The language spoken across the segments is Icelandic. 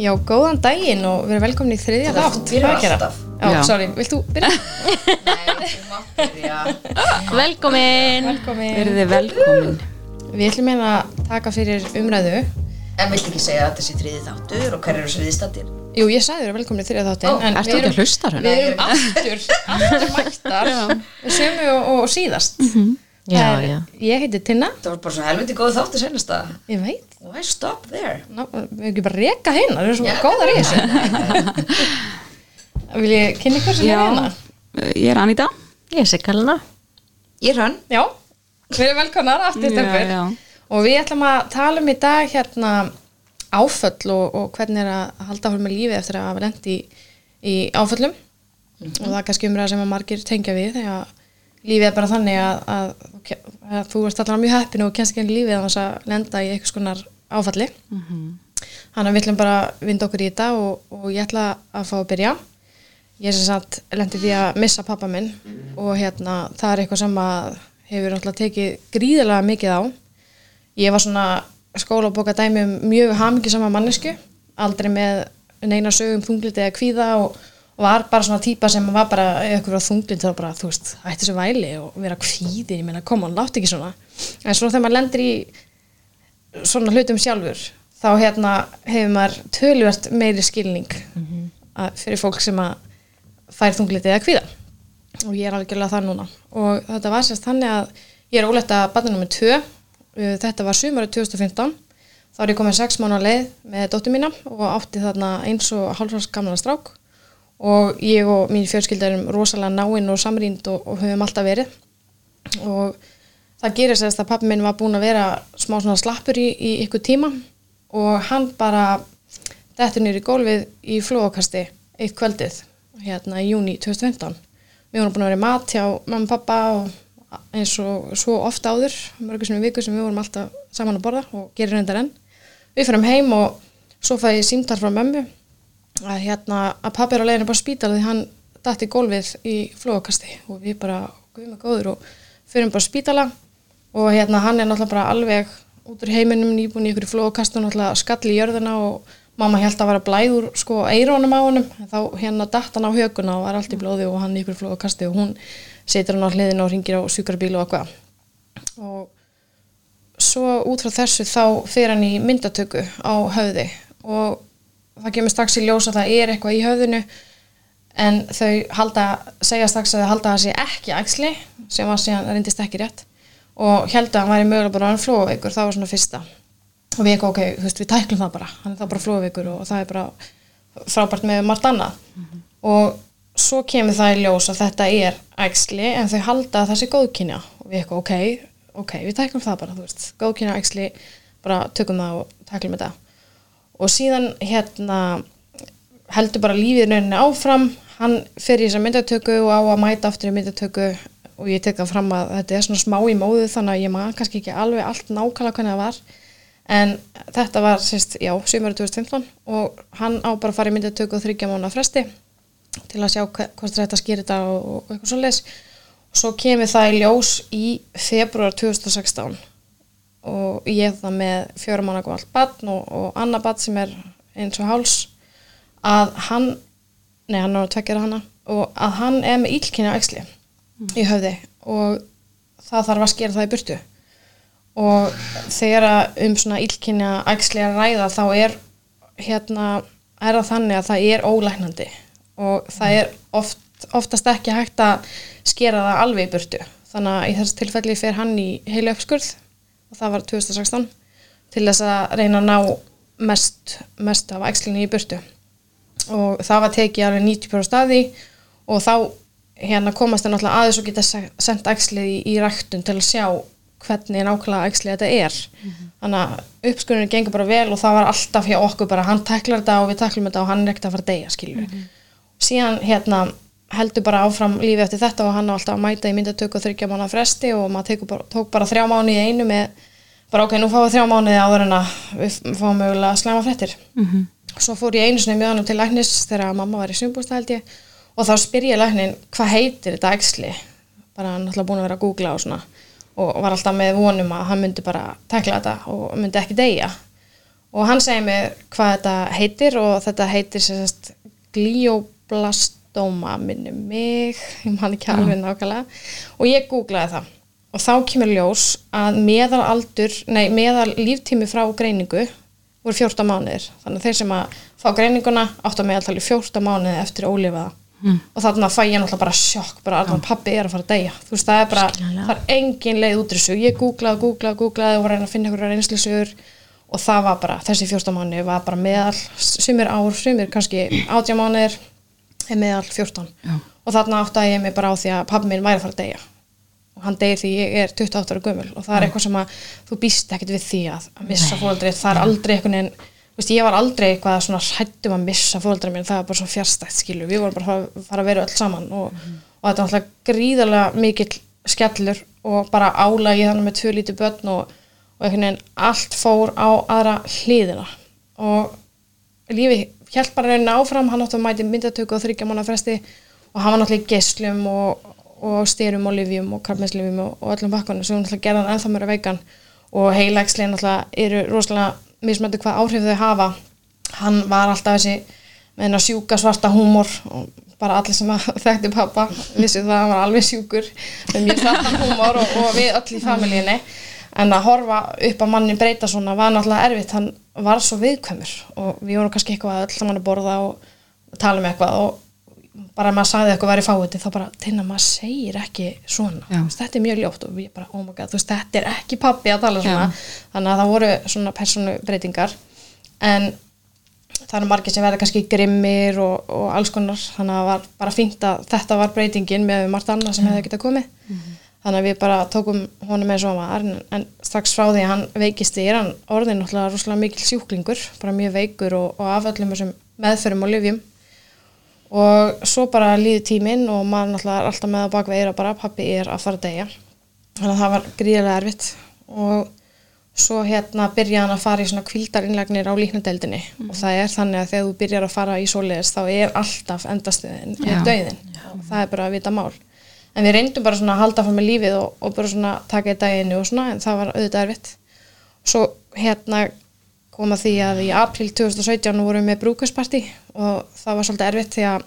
Já, góðan daginn og við erum velkomin í þriðja þátt. að gera? alltaf. Já, Já. sorry, vilt þú byrja? Nei, þú mátt byrja. Velkomin Velkomin. Verið þið velkomin. Við ætlum hérna að taka fyrir umræðu. En viltu ekki segja að þetta sé þriði þáttur og hver eru svo viðstattir? Jú, ég sagði þér velkomin í þriðja þáttin. Ó, en ertu við ekki að erum- hlusta, Hrönn? Við erum aftur, aftur mættar. Við sömu og, og síðast. Já, er- já. Ég heiti Tinna, Það var bara svo helviti góð þáttur senast að ég veit. Why stop there? Ná, við ekki bara að reka hérna, það eru svo Já. góðar í þessu. Vil ég kynna ykkur sem er hérna? Ég er Anita. Ég sé Kalina Ég er hann. Já, við erum velkonar aftur já. og við ætlum að tala um í dag hérna áföll og, og hvernig er að halda fyrir með lífi eftir að hafa lent í, í áföllum og það er kannski umræða sem að margir tengja við þegar lífið er bara þannig að, að, að þú ert allavega mjög heppin og kennst ekki enn lífið þess að lenda í einhvers konar áfalli. Þannig að við ætlum bara að vinda okkur í þetta og, og ég ætla að fá að byrja. Ég sem sagt lendi því að missa pappa minn og hérna það er eitthvað sem að hefur náttúrulega tekið gríðilega mikið á. Ég var svona skólabóka dæmi um mjög hamingisama mannesku aldrei með neina sögum þungliti eða kvíða og var bara svona típa sem var bara var þungliti þá bara þú veist ætti þessu væli og vera kvíðin ég meina koma, látt ekki svona. En svo þegar maður lendir í svona hlutum sjálfur þá hérna hefur maður tölvert meiri skilning að, fyrir fólk sem að fær þungliti eða kvíða. Og ég er algjörlega það núna. Og þetta var sérst þannig að ég er óleitt að barna nummer 2 Uh, þetta var sumarið 2015 þá er ég komin 6 mánu leið með dóttur mína og átti þarna eins og hálfsvars gamla strák og ég og mín fjölskylda erum rosalega náinn og samrýnd og, og höfum alltaf verið. Og það gerir sérst að pappi minn var búinn að vera smá svona slappur í, í ykkur tíma. Og hann bara dettur nýri gólfið í flóakasti eitt kvöldið hérna í júni 2015 við vorum búin að vera í mat hjá mamma og pappa og eins og svo ofta áður mörgur sem í viku sem við vorum alltaf saman að borða og gerir reyndar enn. Við fyrir heim og svo fæði ég símtar frá mömmu að hérna að pappi er á leiðinu bara spítal því hann dætti gólfið í flóakasti og við bara guð með góður og fyrir bara spítala og hérna hann er náttúrulega bara alveg út úr heiminum nýbúin í ykkur flóakasti og náttúrulega skall í jörðina og mamma held að vera blæður sko eirónum á honum. En þá hérna datt hann á höguna og var allt í blóði og hann í ykkur flóakasti og hún setur hann á hliðina og ringir á sjúkrabíl og eitthvað. Og svo út frá þessu þá fer hann í myndatöku á höfði og það kemur strax í ljós að það er eitthvað í höfðinu en þau halda, segja strax að þau halda að það sé ekki æxli sem var síðan reyndist ekki rétt og held að hann væri mögulega bara hann flóaveikur, það var svona fyrsta. Og við eitthvað, ok, þú veist, við tæklum það bara hann er það bara flóaveikur og það er bara frábært með margt annað. Og svo kemur það í ljós að þetta er æxli en þau halda að það sé góðkynja. Og við eitthvað, ok, ok, við tæklum það bara, þú veist, góðkynja æxli bara tökum það og tæklum þetta og síðan hérna heldur bara lífið rauninni áfram. Hann fer í þessa myndatöku og á að mæta aftur í myndatöku. Og ég tek það fram að þetta er svona smá í móðu þannig að ég maður kannski ekki alveg allt nákvæmlega hvernig það var. En þetta var, sérst, já, sömur 2015 og hann á bara að fara í myndatöku og þryggja mánu fresti til að sjá hvort þetta skýr þetta og, og eitthvað svo leis og svo kemur það í ljós í februar 2016 og ég það með gamalt barn og, og annað barn sem er eins og háls að hann nei hann er að tveggjara hana og að hann er með ílkynja æxli í höfði og það þarf að skera það í burtu. Og þegar um svona ílkynja æxli að ræða þá er hérna er það þannig að það er ólæknandi og það er oft, oftast ekki hægt að skera það alveg í burtu. Þannig að í þessu tilfelli fer hann í heilu uppskurð og það var 2016 til þess að reyna að ná mest, mest af æxlinni í burtu. Og það var tekið alveg 90% staði og þá hérna komast það náttúrulega aðeins og geta se- sent æxlið í, í ræktun til að sjá hvernig nákvæmlega æxlið þetta er. Þannig að uppskurðinu gengur bara vel og það var alltaf hjá okkur bara hann tæklar þetta og við tæklum þetta og hann er ekkert að fara að deyja skiljum síðan hérna heldur bara áfram lífi eftir þetta og hann á alltaf að mæta í myndatöku og þryggja mánu fresti og maður bara, tók bara þrjá mánu í einu með bara ok, nú fáum við þrjá mánuði áður en að við fáum mögulega slæma fréttir. -hmm. svo fór ég einu sinni með honum til læknis þegar mamma var í sumbústa held ég og þá spyr ég læknin hvað heitir þetta æxli? Bara hann ætla búin að vera að googla og svona og var alltaf með vonum að hann myndi bara tekla þetta og myndi ekki deyja. Og hann segi mér hvað þetta heitir og þetta heitir sérst glioblastoma minni mig, ég man ekki alveg nákvæmlega. Og ég googlaði það. Og þá kemur ljós að meðal aldur, nei meðal líftími frá greiningu voru 14 mánuðir. Þannig að þeir sem að fá greininguna áttu að meðaltali 14 mánuði eftir ólifaða mm. og þarna fæ ég náttúrulega bara sjokk bara alveg pappi er að fara að deyja. Þú veist það er bara, Skiljanlega. það er engin leið út úr þessu. Ég googlaði, googlaði, googlaði og var að reyna að finna einhverja reynslusögur og það var bara, þessi 14 mánuði var bara meðal sumir ár, sumir kannski 18 mánuðir er meðal 14 Já. og þarna áttaði ég mig bara á því að pappi minn væri að fara að deyja. Og hann deyir því ég er 28 ára gömul. Og það er eitthvað sem að þú býst ekkert við því að, að missa fóreldrið, það er aldrei veginn þú veist, ég var aldrei eitthvað svona hrættum að missa fóreldrið minn, það var bara svo fjárstætt skilu, við vorum bara að fara- að vera öll saman. Og, og þetta er alltaf gríðarlega mikill skellur og bara álagi þannig með tvö lítið börn og, og einhvern veginn allt fór á aðra hliðina. Og lífi hjælt bara raunin áfram, hann átti að mæti myndatöku og þryggja mánu fresti og hann var náttúrulega í geislum og, og styrum og livjum og karmesslifjum og, og öllum bakkunum sem náttúrulega gerði hann ennþá að veikan. Og heilagsli náttúrulega eru rosalega mismöndu hvað áhrif þau hafa. Hann var alltaf þessi með hennar sjúka svarta húmor og bara allir sem að þekkti pappa vissi það að hann var alveg sjúkur með mjög svartan húmor og, og við öll í familíinni en að horfa upp að manni breyta svona var náttúrulega erfitt, hann var svo viðkvæmur og við vorum kannski eitthvað öll saman að borða og tala um eitthvað og bara maður sagði eitthvað væri fáið þá bara, teina maður segir ekki svona. Veist, þetta er mjög ljótt og við bara, oh my god, veist, þetta er ekki pappi að tala svona, Já. þannig að það voru svona persónu breytingar en það eru margir sem verða kannski grimmir og, og alls konar. Þannig að það var bara fínt að þetta var breytingin með margt annað sem hefði getað komið þannig að við bara tókum honum eins og var en, en strax frá því að hann veikist er hann orðin náttúrulega rosalega mikil sjúklingur bara mjög veikur og, og af öllum þessum meðferðum og lyfjum. Og svo bara líði tíminn og maður náttúrulega er alltaf með að baka veira bara pappi er að fara að deyja. Þannig að það var gríðarlega erfitt. Og svo hérna byrja hann að fara í svona kvildarinnlagnir á líknadeildinni. Og það er þannig að þegar þú byrjar að fara í svoleiðis þá er alltaf endastuðin er döiðin og það er bara að vita mál en við reyndum bara svona að halda fram með lífið og, og bara svona taka í daginu og svona en það var auðvitað erfitt. Svo hérna koma því að í april 2017 vorum við með brúkusparti og það var svolítið erfitt því að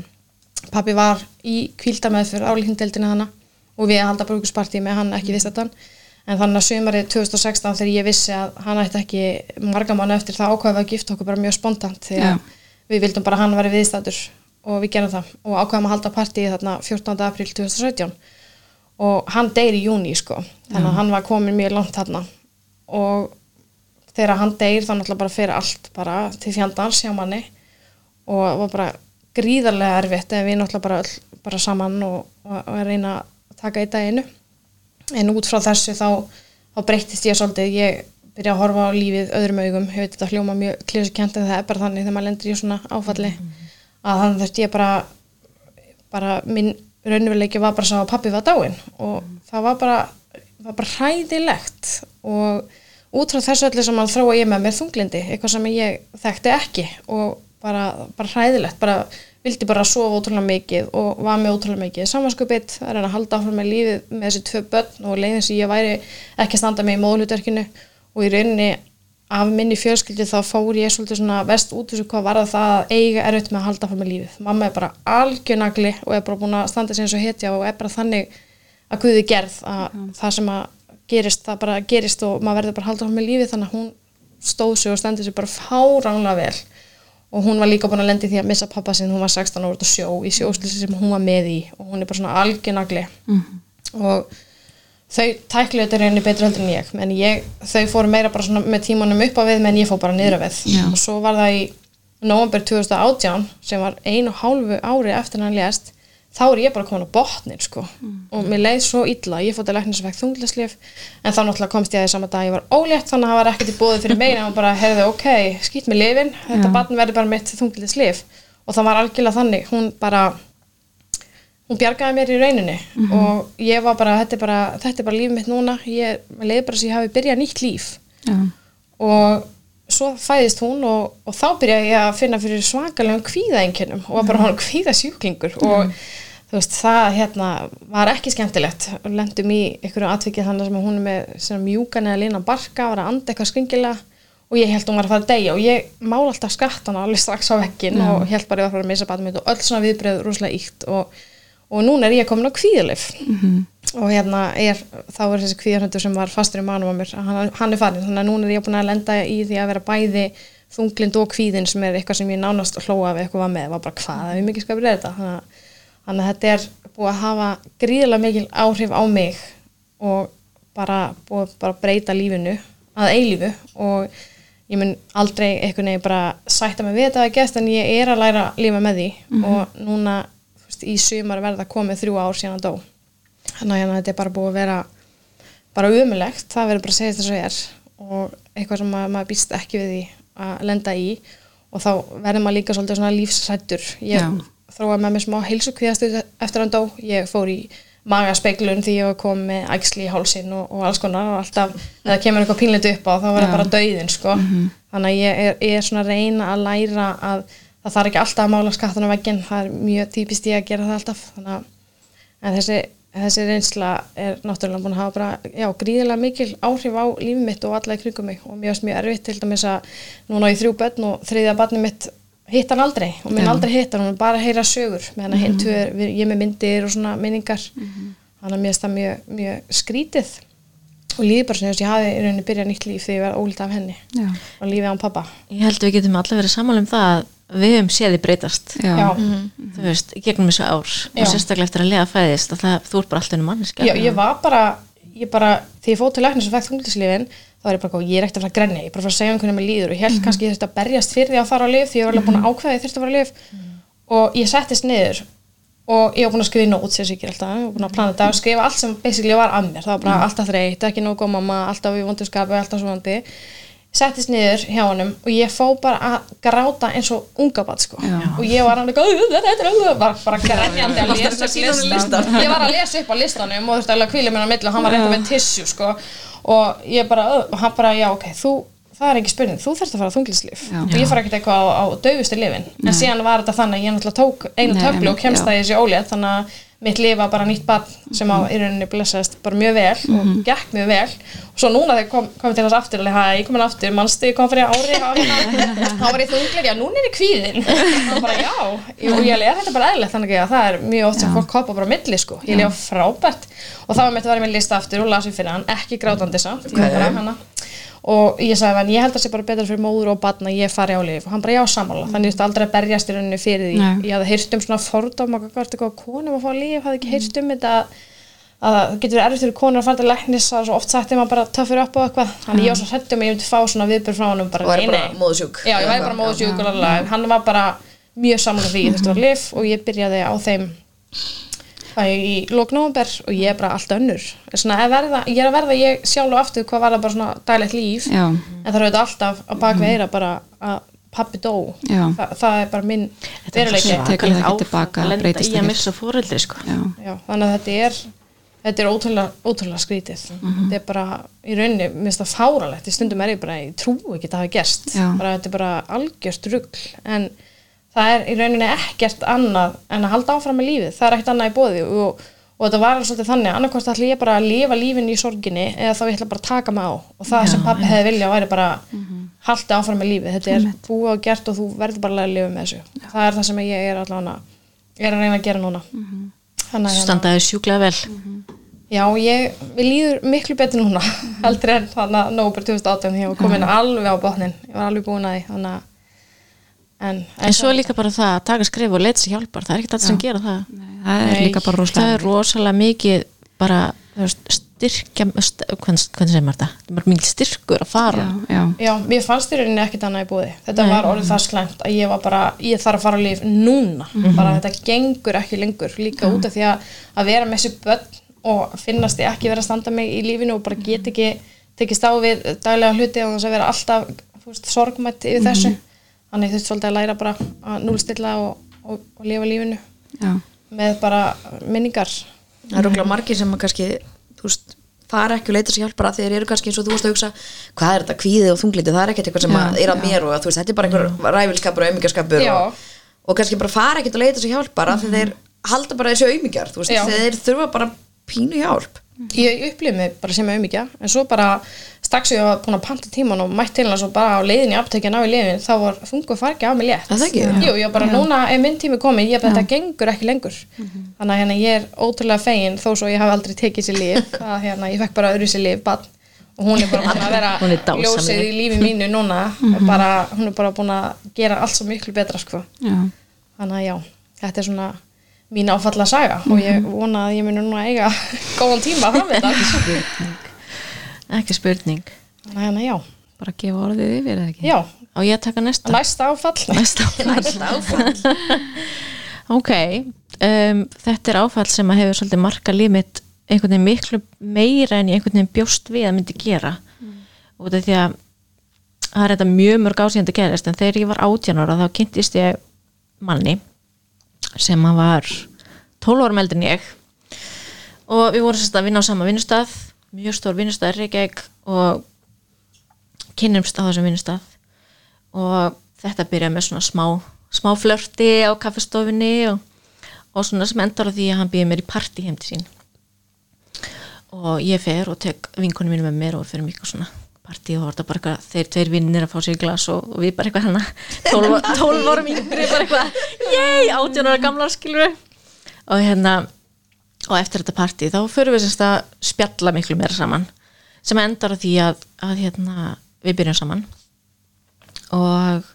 pappi var í kvíldamæðfur á líknadeildinu hana og við að halda brúkusparti með hann ekki vist þetta. En þannig að sumarið 2016 þegar ég vissi að hann ætti ekki marga mánu eftir það ákvæði að gifta okkur bara mjög spontant því að Já. við vildum bara að hann væri viðstættur og við gerum það. Og ákvæðum að halda partíi þarna 14. april 2017 og hann deyr í júni sko. Þannig að hann var komin mjög langt þarna. Og þegar hann deyr þá náttúrulega bara fyrir allt bara til fjandans hjá manni. Og það var bara gríðarlega erfitt en við náttúrulega bara, öll, bara saman og, og, reyna að taka í daginu en út frá þessu þá, þá breyttist ég svolítið, ég byrja að horfa á lífið öðrum augum, ég veit þetta hljóma mjög klísukent en það er bara þannig þegar maður lendur í svona áfalli að þannig þurfti ég bara bara minn raunveruleiki var bara sá að pappi var dáinn og það var bara, var bara hræðilegt og út frá þessu öllu sem að þróa ég með mér þunglindi, eitthvað sem ég þekkti ekki og bara, bara hræðilegt, bara vildi bara sofa ótrúlega mikið og var með ótrúlega mikið samanskupið, að reyna að halda áfram með lífið með þessi tvö börn og leiðin sem ég væri ekki að standa með í móðlutverkinu og í rauninni af minni fjölskyldi þá fór ég svolítið svona vest út þessu hvað var það að eiga erfitt með að halda áfram með lífið. Mamma er bara algjörnagli og er bara búin að standa sig eins og hetja og er bara þannig að guði gerð að það sem að gerist, það bara gerist og maður verður bara að halda áfram með lífið þannig að hún stóð sig og stendur sig bara fáránlega vel. Og hún var líka búin að lendi því að missa pappa sinn, hún var 16 ára út á sjó í sjóslýsi sem hún var með í og hún er bara svona algjörnagli og þau tæklu þetta reyni betur heldur en ég en ég, þau fóru meira bara svona með tímanum upp á við menn ég fór bara niður á við Já. og svo var það í november 2018 sem var einu og hálfu ári eftir hann lést þá er ég bara komin á botnin sko og mér leið svo illa, ég fótt að lækna sem fekk þungleslif en þá náttúrulega komst ég að því sama dag ég var ólétt þannig að það var ekkert í bóði fyrir en það bara heyrðu ok, skýt með lifin þetta Já. barn verður bara mitt þungleslif og það var algjörlega þannig, hún bara hún bjargaði mér í rauninni og ég var bara, þetta er bara, þetta er bara líf mitt núna, ég mér leið bara sem ég hafi byrjað nýtt líf. Já. og svo fæðist hún og, og þá byrjaði ég að finna fyrir svakalegum kvíðaeinkennum og var bara hann kvíðasjúklingur og þú veist, það hérna var ekki skemmtilegt. Lendum í einhverju atvikið þannig sem hún er með mjúkan eða lína barka var að anda eitthvað skringilega og ég held hún var að fara að deyja og ég mála alltaf skattana alveg strax á vekkin og held bara ég var að fara að missa batnum mitt og öll svona viðbröð rosalega íkt og, og núna er ég komin á kvíðalif og hérna er, þá er þessi kvíðarhundur sem var fastur í manum á mér, hann, hann er farin þannig að núna er ég búin að lenda í því að vera bæði þunglind og kvíðin sem er eitthvað sem ég nánast hlóa við eitthvað með, var bara hvað við mikið skapir þetta þannig að, þannig að þetta er búið að hafa gríðilega mikil áhrif á mig og bara búið að bara breyta lífinu að eilífu. Og ég mun aldrei einhvern veginn bara sætta mig við þetta að gæst en ég er að læra að lífa með því. Og núna veist, í sumar verða komið þrjú ár síðan að dó. Þannig að hérna, þetta er bara búið að vera bara umulegt, það verður bara að segja þess að er. Og eitthvað sem maður, maður býst ekki við því að lenda í. Og þá verður maður líka svolítið svona lífsrættur ég Já. þróaði með mér smá heilsukvíðastu eftir hann dó, ég fór í magaspeglun því ég var komið með æxli í hálsin og, og alls konar og alltaf eða kemur eitthvað pínleitu upp á þá það bara dauðin sko. þannig að ég er, ég er svona að reyna að læra að það þarf ekki alltaf að mála skattan á vegginn, það er mjög típist ég að gera það alltaf þannig að en þessi, þessi reynsla er náttúrulega búin að hafa bara, já, gríðilega mikil áhrif á lífið mitt og alla í kringum mig og mjög erfitt til dæmis að núna á ég þrjú börn og þriðja barni mitt hitt hann aldrei og minn Já. aldrei hitt hann, er bara að heyra sögur meðan að hinn tvö, er- við- ég með myndir og svona minningar þannig að mér finnst það mjög, mjög skrítið og lífið bara sem að ég hafi í rauninni byrjað nýtt líf þegar ég var ólítið af henni Já. og lífið án pappa Ég held við getum allir verið saman um það að við höfum séð þið breytast. Já. já, þú veist, í gegnum þessu ár Já. og sérstaklega eftir að lega fæðist að það, þú ert bara alltaf ennum manneska Já, ég var bara, ég bara, þegar ég fóð til læknis og fekk þunglisliðin, þá var ég bara, góð, ég er ekkert að fara að grenja, ég er bara að fara að segja um hvernig mér líður og ég held kannski ég þurfti að berjast fyrir því að fara á lif því ég var alveg búin að ákveða að ég þurfti að fara á lif og ég settist niður og ég var búin að skrifa í nót sem ég ger alltaf, ég var búin að plana þetta og skrifa allt sem basically var að mér, það var bara alltaf þreytt, ekki nóg góð mamma, alltaf í vondu skapi, alltaf svonandi settist niður hjá honum og ég fó bara að gráta eins og unga bat sko. Já. og ég var alveg bara, bara, bara grenjandi að lesa listan ég var að lesa upp á listanum og þú veist að kvíla mér á milli og hann var reynda með tissue sko. og ég bara, og hann bara já ok, þú, það er ekki spurning, þú þarfst að fara á þunglislif Já. og ég fara ekkert eitthvað á, á daufustu lifin en síðan var þetta þannig að ég náttúrulega tók einu töflu og kemst það í þessi ólétt þannig að mitt lifa bara nýtt barn sem á í rauninni blessaðist bara mjög vel og gekk mjög vel. Og svo núna þegar kom, kom til þess aftur alveg, hæ, ég komin aftur, mannstu, ég kom fyrir ári þá var ég þunglif, já, núna er ég kvíðin og bara já, Jú, ég er þetta bara eðlilegt? Þannig að það er mjög oft sem fólk hoppa bara á milli sko, ég lifa frábært. Og þá var mitt að vera með lista aftur og las við fyrir hann, ekki grátandi samt, ég var bara hana og ég sagði hann, ég held að það sé bara betra fyrir móður og batna að ég fari á lif og hann bara já samála þannig að ég aldrei að berjast í rauninni fyrir því. Nei. ég hafði heyrt um svona fordóma hvað var eitthvað konum að fá lif, hafði ekki heyrt um þetta að það getur verið erfitt fyrir konur að fara til læknis svo oft sagt þegar maður bara töffur upp og eitthvað. Þannig ég var svo hrættum að ég myndi fá svona viðbjörn frá honum bara, Og nei, bara nei. móðsjúk. já, ég væri bara móðsjúk og hann var bara mjög saman þú það á er í lóknóðumber og ég er bara allt önnur. Svona, að verða, ég er að verða ég sjálf og aftur hvað var það bara svona daglegt líf Já. en það er auðvitað alltaf að baka eira bara að pappi dó. Þa, það er bara minn veruleiki. að lenda breytist í að missa fóreldri sko. Já. Já, þannig að þetta er þetta er ótrúlega, ótrúlega skrítið. Þetta er bara, í rauninni, mér finnst það fáralegt í stundum er ég bara, ég trú ekki að það hafi gerst. Bara þetta er bara algjört rugl. En það er í rauninni ekkert annað en að halda áfram með lífið, það er ekkert annað í bóði og, og þetta var alveg svolítið þannig. Annarkvæmst ætla ég bara að lifa lífinu í sorginni eða þá ég ætla bara að taka mig á. Og það sem pappi hefði vilja væri bara halda áfram með lífið, þetta er búið og gert og þú verður bara að lifa með þessu. Það er það sem ég er allavega er að reyna að gera núna. Þannig að hérna- standaði sjúklega vel. Já, ég, við líður miklu betur núna heldur en þannig að nóber 2018 ég var komin alveg á botnin ég var alveg búin að því þannig að en, en svo er líka bara það að taka skrif og leita sér hjálpar það er ekkert allir sem gera það. Það er Nei. líka bara það rosalega er rosalega mikið bara styrkja st hvernig, segir maður þetta? Það er mikið styrkur að fara. Já, já, Já, mér fannst í rauninni ekkert annað í búði þetta Nei. var orðið það slæmt að ég var bara ég þarf að fara á líf núna. Bara þetta gengur ekki lengur líka út af því að, að vera með þessi börn og finnast ég ekki vera að standa mig í lífinu og bara get ekki tekist á við daglega hluti og þess að vera alltaf veist, sorgmætt yfir þessu þannig þú veist svolítið að læra bara að núlstilla og, og, og lifa lífinu já, með bara minningar. Það er okkur margir sem að kannski, veist, fara ekki og leita sér hjálpar að þeir eru kannski eins og þú varst að hugsa hvað er þetta kvíðið og þunglítið, það er ekkert eitthvað sem að er að mér og þú veist, þetta er bara einhver ræfilskapur og auðmingjaskapur Já. og, og kannski bara fara ekkert og leita sér hjálpar að þeir halda bara þessi auðmíkjar þú veist, Já. þeir þurfa bara pínu hjálp ég upplifði mig bara sem auðmíkja en svo bara strax ég var búin að panta tíman og mætt til hans og bara á leiðin í aptekjan á í leiðin þá var þungu fargi á mig létt. Er það ekki? Jú, ég var bara núna er minn tími komið, ég bara þetta gengur ekki lengur. Mhm. þannig að hérna ég er ótrúlega fegin þó svo ég hafi aldrei tekið sér líf að hérna ég fekk bara öðru sér líf barn. Og hún er bara búin að vera er ljósið í lífi mínu núna. Og bara, hún er bara búin að gera allt svo miklu betra sko. Já. þannig að já, þetta er svona mín áfalla saga og ég vona að ég muni núna eiga góðan tíma fram við þetta. Ekki spurning. Þannig að já, Bara gefa orðið yfir eða ekki? já, á ég að taka næsta? Næsta áfall. Næsta áfall. Ok um, þetta er áfall sem að hefur svolítið marka líf mitt einhvern veginn miklu meira en einhvern veginn bjóst við að myndi gera. Og þetta því að það er þetta mjög mörg ásíðandi að gerast en þegar ég var 18 ára þá kynntist ég manni sem að var 12 árum eldri en ég. Og við vorum sérst að vinna á sama vinnustað mjög stór vinnustað í Reykjavík og kynnumst á þessum vinnustað. Og þetta byrjaði með svona smá, smá flörti á kaffestofinni og, og svona sem endar á því að hann býði mér í partí heim til sín. Og ég fer og tek vinkonum mínu með mér og fyrir mikið svona partí og þetta bara þeir tveir vinnir að fá sér glas og, og við bara eitthvað hana 12, 12 árum yngri bara eitthvað yey, 18 ára gamlar skilur og hérna og eftir þetta partí þá förum við semst að spjalla miklu meira saman sem endar á því að, að hérna, við byrjum saman. Og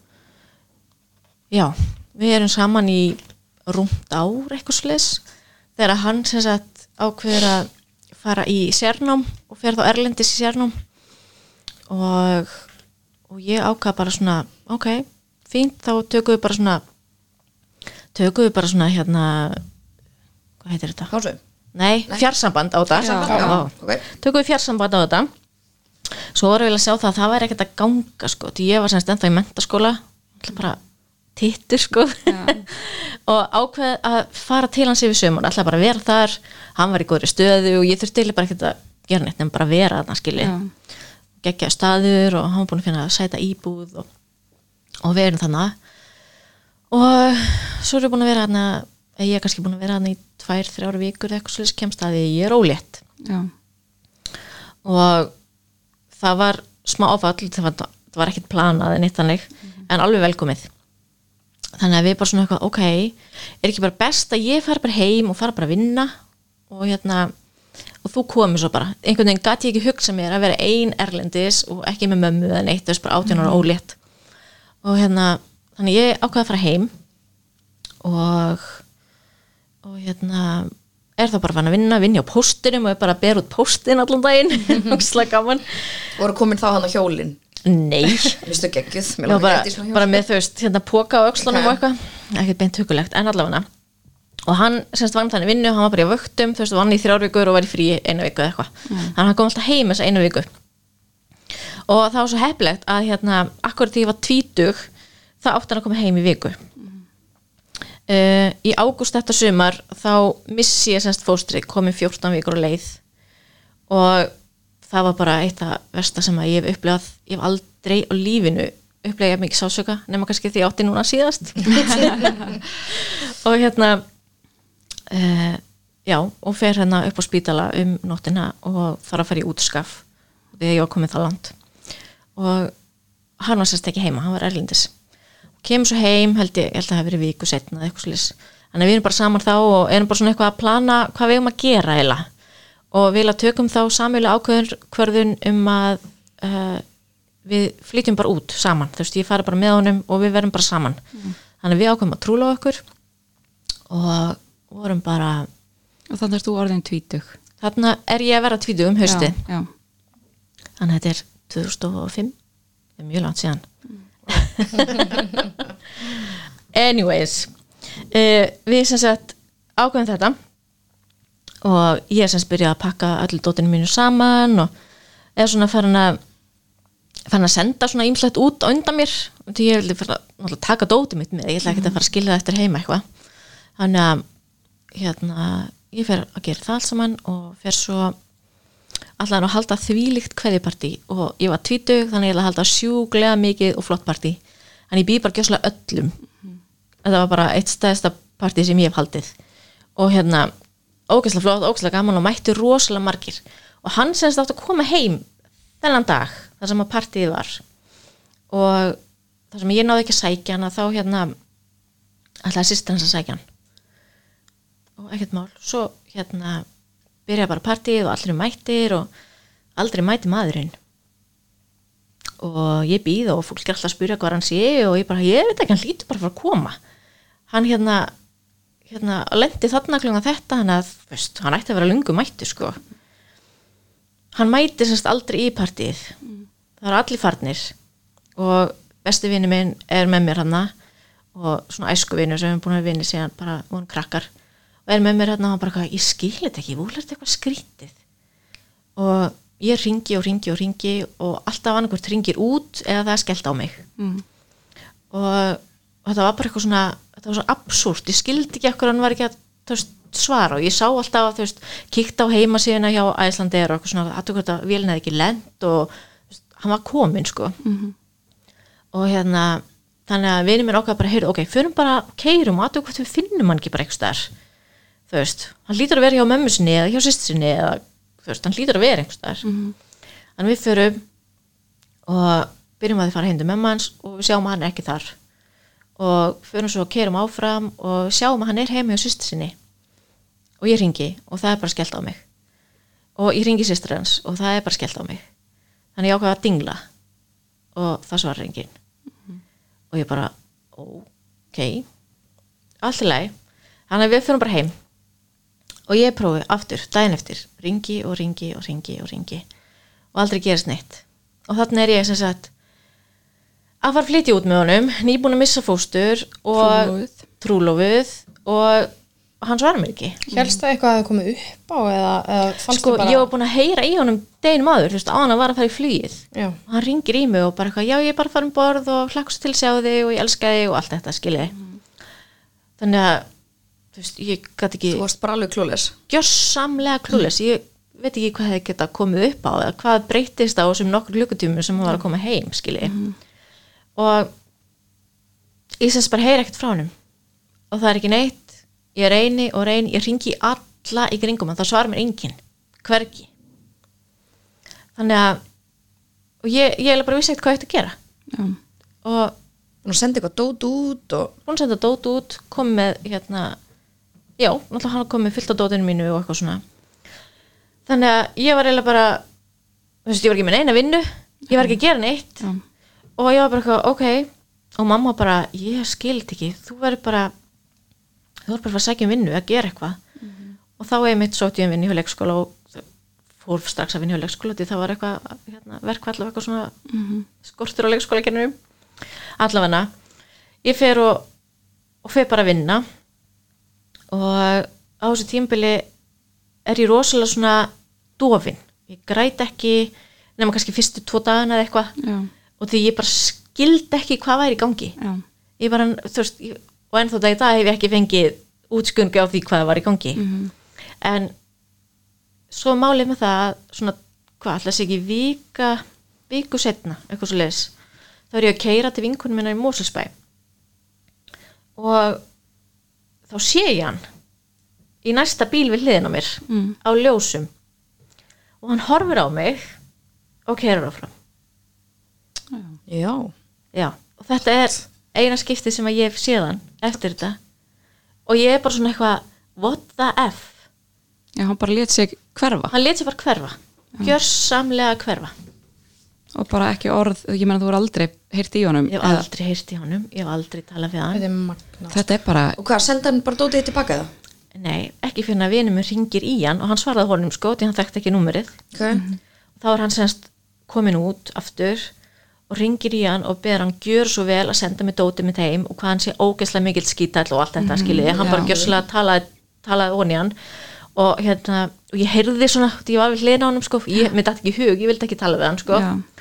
já, við erum saman í rúmt ár eitthvað slis þegar hann sem sagt ákveður að fara í sérnám og fer þá erlendis í sérnám og, og ég ákvað bara svona ok, fínt, þá tökum við bara svona tökum við bara svona hérna hvað heitir þetta? Pásu? Nei, fjarsamband á þetta Fjarsamband, já, Já. ok. Tökum við fjarsamband á þetta Svo voru við að sjá það að það væri ekkert að ganga sko, því ég var semst ennþá í mentaskóla bara tittur sko og ákveð að fara til hans yfir sömur ætla bara að vera þar, hann var í góðri stöðu og ég þurfti bara ekkert að gera neitt en bara að vera þarna skilji Já. Geggja staður og hann var búin að finna að sæta íbúð og, og við erum þannig og svo erum við búin að vera þarna ég er kannski búin að vera þarna í tvær, þrjár vikur eitthvað svolítið kemst að ég er ólétt. Já. og það var smá áfall það var, það var ekkert planað en eitt þannig en alveg velkomið. Þannig að við bara svona eitthvað, ok er ekki bara best að ég fara bara heim og fara bara að vinna og hérna og þú komið svo bara, einhvern veginn gæti ég ekki hugsa mér að vera ein erlendis og ekki með mömmu eða neitt, þess bara 18 ára ólétt. Og hérna, þannig ég ákvaði að fara heim og og hérna er þá bara fann að vinna, vinna á póstinum og er bara að bera út póstin allan daginn. Og slag gaman. Voru komin þá hann á hjólin? Nei, vistu langar bara, bara með þú veist, hérna póka á öxlunum Ok. og eitthvað. Ekkert beint hugulegt, en allavega og hann semst vann þannig vinnu, hann var bara í vöktum þú veist, vann í þrjár vikur og var í frí einu viku eða eitthvað, þannig að hann kom alltaf heim þessa einu viku. Og það var svo heppilegt að hérna, akkur því ég var tvítug, þá átti hann að koma heim í viku. Uh, í ágúst þetta sumar þá missi ég semst fóstri komið 14 vikur á leið. Og það var bara eitt af versta sem að ég hef upplegað ég hef aldrei á lífinu upplegað mikið sásöka nema kannski því átti núna síðast. Og hérna uh, já, og fer hérna upp á spítala um nóttina og þarf að fara í útskaf ég var komið það land og hann var sérst ekki heima, hann var erlindis kemur svo heim, held ég, held að það hafi verið viku setna eða eitthvað slis þannig að við erum bara saman þá og erum bara svona eitthvað að plana hvað við erum að gera eila og við að tökum þá samjölu ákvörðun um að uh, við flytjum bara út saman, þú veist, ég fari bara með honum og við verum bara saman. Þannig að við ákveðum að trúla okkur og vorum bara Og þannig er þú orðin tvítug. þarna er ég að vera tvítug um hausti Já, já. þannig að þetta er 2005 það er mjög langt síðan. Anyways uh, við sem sagt ákveðum þetta. Og ég sem sagt byrjað að pakka allir dótinu mínu saman og er svona farin að farin að senda svona ímslegt út á undan mér. Og því ég vildi fara að taka dótið mitt með, ég ætla ekki að fara að skilja það eftir heima eitthvað. Þannig að hérna, ég fer að gera það allt saman og fer svo allan að halda þvílíkt kveðipartí og ég var tvítug þannig ég ætla að halda sjúglega mikið og flott partí. En ég býð bara gjöslega öllum. Þetta var bara eitt stæðsta partí sem ég hef haldið. Og hérna ógæslega flott, ógæslega gaman og mætti rosalega margir. Og hann semst átt að koma heim þennan dag þar sem að partíð var. Og þar sem ég náði ekki að sækja hana þá hérna ætlaði sýstir hans að sækja hann og ekkert mál. Svo hérna byrjaði bara partíð og allir mættir og aldrei mæti maðurinn. Og ég býð og fólk er alltaf að spyrja hvað hann sé og ég bara, ég veit ekki, hann lítur bara fara að koma. Hann hérna hérna, lendi þarna klunga þetta hann að, veist, hann ætti að vera lungu mættu sko. Hann mæti sérst aldrei í partíð það eru allir farnir. Og besti vinni minn er með mér hann og svona æsku vinnu sem við erum búin að vinni síðan bara vorum krakkar og er með mér hann og bara, eitthvað, ég skil þetta ekki, þú lert eitthvað skrítið og ég ringi og ringi og ringi og alltaf annarkvort ringir út eða það er skellt á mig. Mm. og, og þetta var bara eitthvað svona þetta var svo absúrt, ég skildi ekki ekkur hann var ekki að veist, svara. Og ég sá alltaf að þú veist, kíkta á heimasíðuna hjá Æslandeir og eitthvað svona, þú veist að vélina ekki lent og veist, hann var komin sko. Og hérna þannig að vinið mér okkar bara heyrðu, ok, förum bara keirum og aðtöku hvort við finnum hann ekki bara eitthvað þar þú veist, hann lítur að vera hjá mömmu sinni eða hjá sýstu sinni eða þú veist, hann lítur að vera eitthvað þar þannig við förum og byrjum að þið fara hindi mömmu hans og við sjáum að hann er ekki þar. Og förum svo og keirum áfram og sjáum að hann er heima hjá sýstu sinni. Og ég ringi og það er bara skellt á mig. Og ég ringi sýstur hans og það er bara skellt á mig. Þannig ég ákveða að dingla og það svarar enginn. Og ég bara, ok allt í lagi. Þannig að við fyrir bara heim og ég prófi aftur, daginn eftir ringi og ringi og ringi og ringi og aldrei gerist neitt. Og þannig er ég sem sagt að fara flytja út með honum nýbúin að missa fóstur og Trúlofuð. og hann svarar mér ekki. Hélst það eitthvað að það komið upp á eða, eða sko, bara ég var búin að heyra í honum deginum áður, þú veist, á hann að vara að fara í flugið. Já, og hann ringir í mig og bara eitthvað, já ég er bara að fara um borð og hlakkast til að sjá þig og ég elska þig og allt þetta skilji þannig að þú veist, ég gæti ekki Þú varst bara alveg klúles gjörsamlega klúles ég veit ekki hvað hefði geta komið upp á eða hvað breytist á þessum nokkur klukkutímur sem hann var að koma heim skilji. Og ég semst bara heyri ekkert frá honum. Og það er ekki neitt. Ég reyni og reyni, ég ringi alla í kringum hann, það svarar mér enginn. Hvergi. Þannig að og ég, ég bara vissi ekkert hvað ég ætti að gera. Já. og Nú sendi eitthvað dót út og búin að senda dót út kom með hérna já, náttúrulega hann kom með fyllt á dótinu mínu og eitthvað svona. Þannig að ég var eiginlega bara þú veist, ég var ekki með neina vinnu ég var ekki að gera neitt. Já. og ég var bara eitthvað, ok. Og mamma bara, ég skild ekki þú verður bara þú verður bara að sækja um vinnu, að gera eitthvað. Og þá er mitt sótt ég um vinnu í leikskóla og fór strax að vinna í leikskóla því það var eitthvað hérna, verkvall og eitthvað svona skortur á leikskóla allavega ég fer og, og fer bara að vinna og á þessu tímbili er ég rosalega svona dofin. Ég græt ekki nema kannski fyrstu tvo dagana eða eitthvað. Og því ég bara skildi ekki hvað væri í gangi. Já. ég bara, þú veist, ég, og ennþá dag í dag hef ég ekki fengið útskungi á því hvað var í gangi. En svo málið með það að svona, hvað ætla sig ekki vika viku setna, eitthvað svo leis þá er ég að keira til vinkunum minna í Moselsbæ og þá sé ég hann í næsta bíl við hliðin á mér Mm. á ljósum. Og hann horfir á mig. Og keirir áfram. Já, Já, og þetta er eina skipti sem að ég hef séðan eftir þetta. Og ég er bara svona eitthvað what the f? Já, hann bara lét sig hverfa. Hann lét sér bara hverfa. Gjörsamlega hverfa og bara ekki orð, ég meina þú voru aldrei heyrt í honum ég hef aldrei heyrt í honum, ég hef aldrei talað við hann. þetta er þetta er bara, og hvað, senda hann bara dótið tilbaka það? nei, ekki fyrir að vinur mér ringir í hann og hann svaraði honum sko, því hann þekkti ekki númerið. Ok, þá er hann semst komin út aftur og ringir í hann og beður hann gjör svo vel að senda mig dótið mitt heim og hvað hann sé ógeðslega mikill skítall og allt þetta mm skiljiði, hann bara gjörslega talaði, talaði onni hann og hérna og ég heyrði svona, því ég var við hliðina á honum sko, ég myndi ekki í hug, ég vildi ekki tala við hann sko. Já,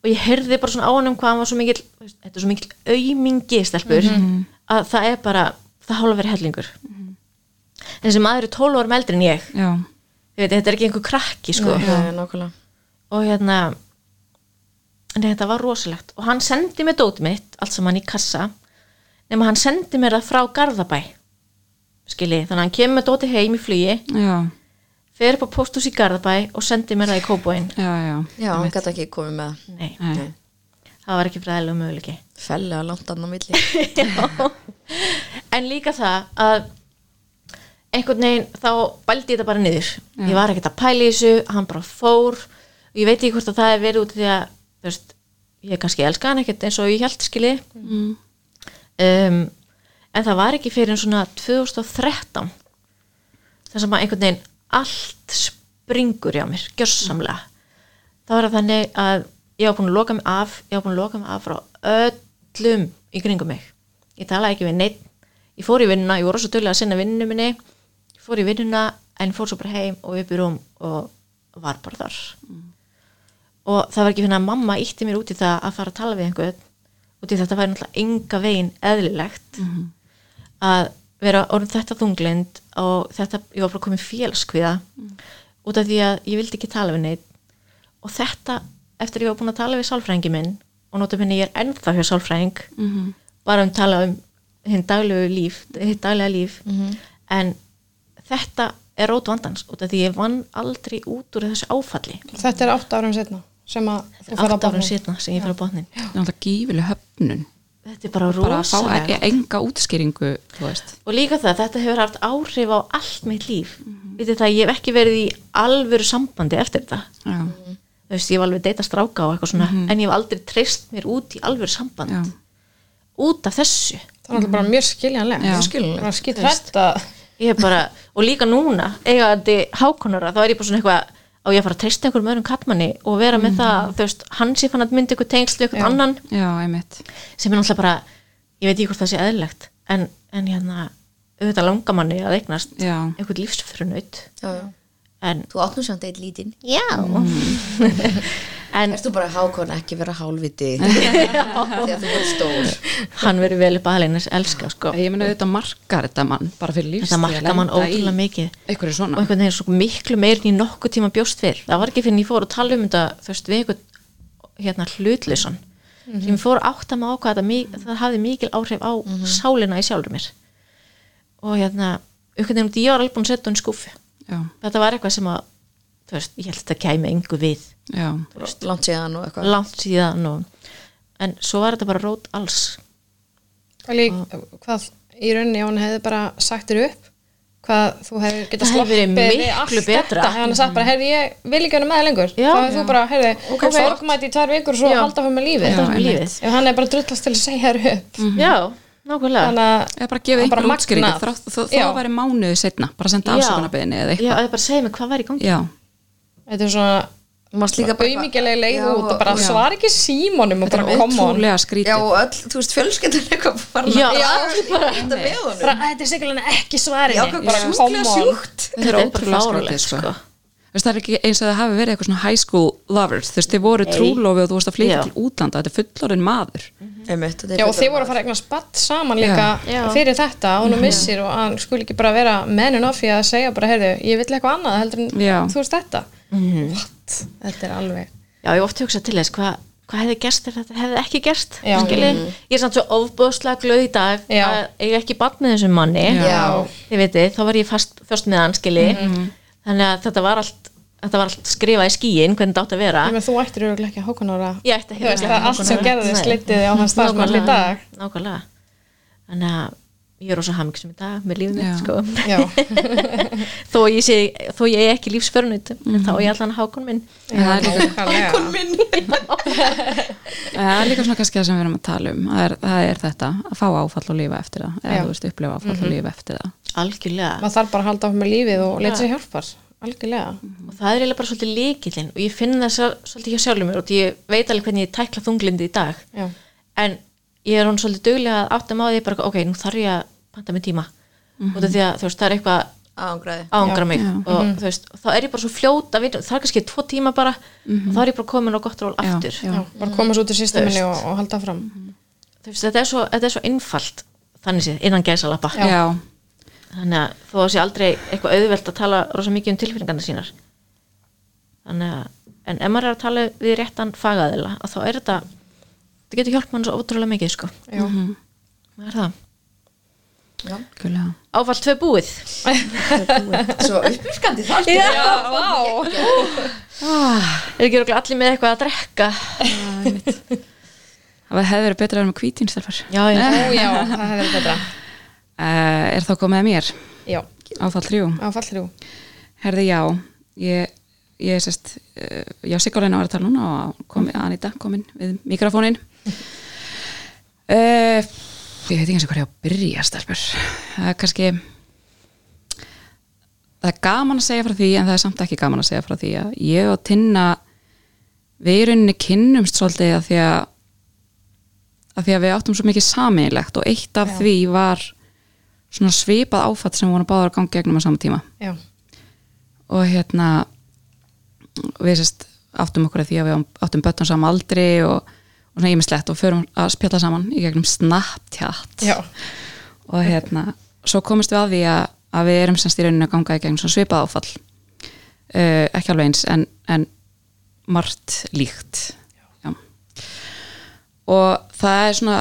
og ég heyrði bara svona á honum hvað hann var svo mikill þú veist, þetta er svo mikill aumingi stelpur að það er bara, það hálfa verið hellingur. En þessi maður er 12 árum eldri en ég. Veit, þetta er ekki einhver krakki sko. Já, og hérna nei, þetta var rosalegt. Og hann sendi mér dótið mitt allt saman í kassa nema hann sendi mér það frá Garðabæ. Skilji, þannig að hann kemur með dóti heim í flugi. Já, fer upp á pósthús í Garðabæ og sendi mér það í kóbóin já, já. Já, hann gæti ekki komið með nei, Nei. það var ekki fræðilega möguleiki. Fellega langt annan milli. En líka það að einhvern veginn þá bældi ég þetta bara niður. Ég var ekkert að pæla í þessu, hann bara fór. Og ég veit ekki hvort að það er verið út af því að þú veist, ég kannski elska hann ekkert eins og ég held skilji. Mm. um, en það var ekki fyrir en svona 2013 þar sem að einhvern veginn allt springur hjá mér, gjörsamlega. Það var að þannig að ég var búin að loka mig af ég var búin að loka mig af frá öllum í kringum mig. Ég talaði ekki við neitt ég fór í vinnuna, ég voru svo duglega að sinna vinninu minni. Ég fór í vinnuna en fór svo bara heim og upp í rúm og var bara þar. Og það var ekki fyrir að mamma ítti mér út í það að fara að tala við einhvern út í þetta væri náttúrulega enga veginn eðlilegt að vera orðin þetta þunglind og þetta, ég var bara komin félskviða út af því að ég vildi ekki tala við neitt og þetta, eftir ég var búin að tala við sálfræðingi minn og nota minni ég er ennþá hjá sálfræðing Mhm. bara um tala um hinn daglegu líf, hinn daglega líf. En þetta er rót vandans út af því ég vann aldrei út úr þessu áfalli. Þetta er átt árum setna sem að þú ferð á átt árum botninn. sérna sem ég fyrir botnin Það er alltaf gífileg höfnun þetta er bara rosalega e- enga útskýringu og líka það, þetta hefur haft áhrif á allt mitt líf. Vitið það, ég hef ekki verið í alvöru sambandi eftir þetta. Já, þú veist, ég hef alveg deyta stráka og eitthvað svona en ég hef aldrei treyst mér út í alvöru samband. Já, út af þessu. Það er náttúrulega bara mjög skiljanlega Já. Mjög skiljanlegt. Það er skilt hrætt að ég hef bara, og líka núna eiga þetta hákonara, þá er ég bara svona eitthvað á ég að fara að treysta einhverjum öðrum kattmanni og vera með það, þú veist, hann sé fann að myndi eitthvað tengsl við eitthvað annan. Já, einmitt. Sem er náttúrulega bara, ég veit ekki hvort það sé eðlilegt en, en hérna auðvitað langar manni að eignast já, einhvern lífsfrunaut. Já, já. En Þú áttum samt eitt lítinn. Já. En Erst þú bara hákon ekki vera hálfviti? Þegar þú verður stór. Hann verið vel upp aðleginnes elska sko. ég meina þetta markar þetta mann bara fyrir lífstíð Þetta markar mann ótrúlega mikið. og svona. Einhvern veginn svo miklu meirin í nokkuð tíma bjóst við. Það var ekki fyrir en ég fór að tala um þetta þú veist við einhvern hérna hlutleysan sem ég fór að átta mig á hvað þetta, mi- það hafði mikil áhrif á sálina í sjálfur mér. Og hérna einhvern veginn ég var alveg búin að setja hún já, þetta var eitthvað sem að veist, ég held að þetta kæmi engu við. Já, Langt síðan og eitthvað. langt síðan og, en svo var þetta bara rót alls. Og lík, hvað í rauninni hann hefði bara sagt þér upp hvað þú hefði getað Það hefði verið sloppið við miklu allt betra. þetta hann sagt bara, heyrði ég vil ekki vera með lengur. Já. þá hefði þú bara, heyrði, Ok, sorgmæti í tvær vikur og svo Já. halda hann með lífið. Ef hann er bara drullast til að segja þér upp. Já, nákvæmlega. þannig að eða bara gefið hann bara einhverju útskýringu. Magnað. þá, Já. væri mánuði setna bara senda Já. afsökunarbeðinni eða já, eitthvað. það er bara segja mig hvað var í gangi. Já, þetta er svona bara auðmíkjulega leið Já, út og bara já. svar ekki símónum og bara koma ótrúlega Já, og öll, þú veist, fjölskyldan er eitthvað farin Já, að allir bara- Þetta með honum bara, þetta er sikkert ekki svarið Já, bara sjúklega sjúkt. Þetta er bara ótrúlega skrítið sko. sko. Veist, það er ekki eins og það hafi verið eitthvað svona high school lovers. Þú veist, þið voru trúlofi og þú veist að flytja Já. til útlanda. Þetta er fullorinn maður. Einmitt, þetta er Já, og þið voru að fara að eignast spatt saman líka Já. fyrir þetta. Og hún missir og hann skul ekki bara vera mennin of því að segja bara, heyrðu, ég vill eitthvað annað heldur en Já. þú veist þetta What? Þetta er alveg Já, ég hef oft hugsað til þess hvað hva hefði gerst ef þetta hefði ekki gerst Já. skilji? Ég er samt svo ofbúðslega glöð í dag Já. að ég ekki bann með þessum manni. Já. Þið veitir, þá var ég fast, fyrst með hann skilji. Þannig að þetta var allt þetta var allt skrifað í skíin hvernig þetta átt að vera. Með þú ættir auðvitað ekki að hókunara Ég ætti það er allt sem gerðist litið á sem allir í dag. Nákvæmlega. Þannig að ég er rosa hamingsum í dag með lífið mitt sko. Já, þó ég sé, þó ég er ekki lífsförnut en þá er ég allan hákon minn. En það er líka, nákvæmlega. það er líka svona kannski það sem við erum að tala um. Það er, það er þetta, að fá áfall og lífa eftir það. Eða þú veist, upplifa áfall og lífa eftir það. Algjörlega. Maður þarf bara að halda áfram með lífið og leita sér hjálpar. Algjörlega. Og það er eiginlega bara svolítið líkillinn og ég finn það svolítið hjá sjálfum mér og ég veit alveg hvernig ég tækla þunglindi í dag. Já, en ég er hún svolítið duglega að átta maður því bara, ok, nú þarf ég að panta með tíma. Af því að þú veist, það er eitthvað ángra Já. mig og þú veist, þá er ég bara svo fljót að vinna, það er kannski tvo tíma bara og þá er ég bara komin á gott ról Já, aftur. já. já, bara koma svo út úr systeminu Þú og, og halda fram Þú veist, þetta, er svo, þetta er svo einfalt þannig séð, innan gæsalappa. Já. Já, þannig að þó að sé aldrei eitthvað auðvelt að tala rosa mikið um tilfinningarna sínar. Þannig að en ef maður er að tala við réttan fagaðila að þá er þetta þetta getur hjálp mann svo ótrúlega mikið sko. Já, það er það. Áfall tvö búið. Svo uppvirkandi það sko. Já, vá. Er ekki örugglega allir með eitthvað að drekka? Það hefði verið betra að vera með kvítinstelfar Já, já, Ó, já, það hefði verið betra. Uh, Er þá komið að mér? Já, Áfall þrjú? Áfall þrjú. Herði já. Ég, ég sérst uh, Já, Sigurleina var að tala núna og komi, Anita komin við mikrofónin uh, Ég veit ekki eins og hvað á að byrja stelpur. Það er kannski Það er gaman að segja frá því en það er samt ekki gaman að segja frá því að ég og Tinna við í rauninni kynnumst svolítið að því að að því að við áttum svo mikið sameinlegt og eitt af Já. því var svona svipað áfatt sem við vorum báðar að ganga gegnum á sama tíma. Já, og hérna við sérst áttum okkur að því að við áttum böttum saman aldri og svona ímislegt og förum að spjalla saman í gegnum Snapchat. Já, og hérna svo komist við að því að, að við erum semst í rauninu að ganga í gegnum svona svipað áfall. Uh, ekki alveg eins en, en margt líkt. Já. og það er svona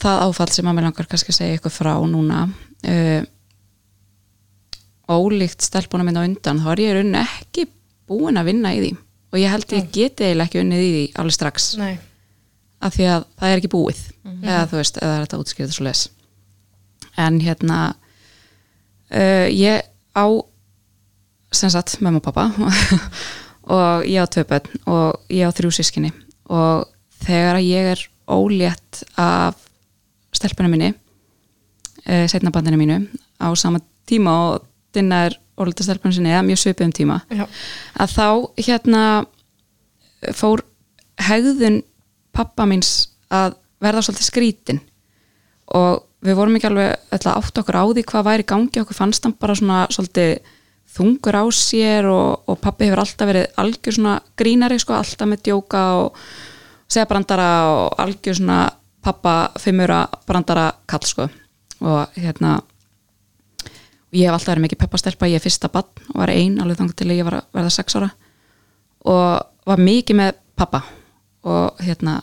það áfall sem að mér langar kannski að segja ykkur frá núna. Uh, ólíkt stelpunum minna undan þá er ég í rauninni ekki búin að vinna í því. Og ég held ég geti eiginlega ekki unnið í því alveg strax. Nei af því að það er ekki búið. Eða þú veist, eða það er þetta útskýrið svo les. En hérna uh, ég á sem sagt mömmu og pappa og ég á börn og ég á þrjú sískinni og þegar að ég er ólétt af stelpunum minni uh, setnabandinu mínu á sama tíma og dinna er ólétt af stelpunum sinni eða mjög svipum tíma Já, að þá hérna fór hegðun pappa míns að verða svolítið skrítin. Og við vorum ekki alveg átt okkur á því hvað væri gangi. Okkur fannst hann bara svona svolítið þungur á sér og, og pappi hefur alltaf verið algjör svona grínari sko, alltaf með djóka og segja brandara og algjör svona pappa fimmura brandara kall sko. Og hérna og ég hef alltaf verið mikið peppastelpa, ég er fyrsta bann og var ein alveg þannig til ég var að verða sex ára. Og var mikið með pappa og hérna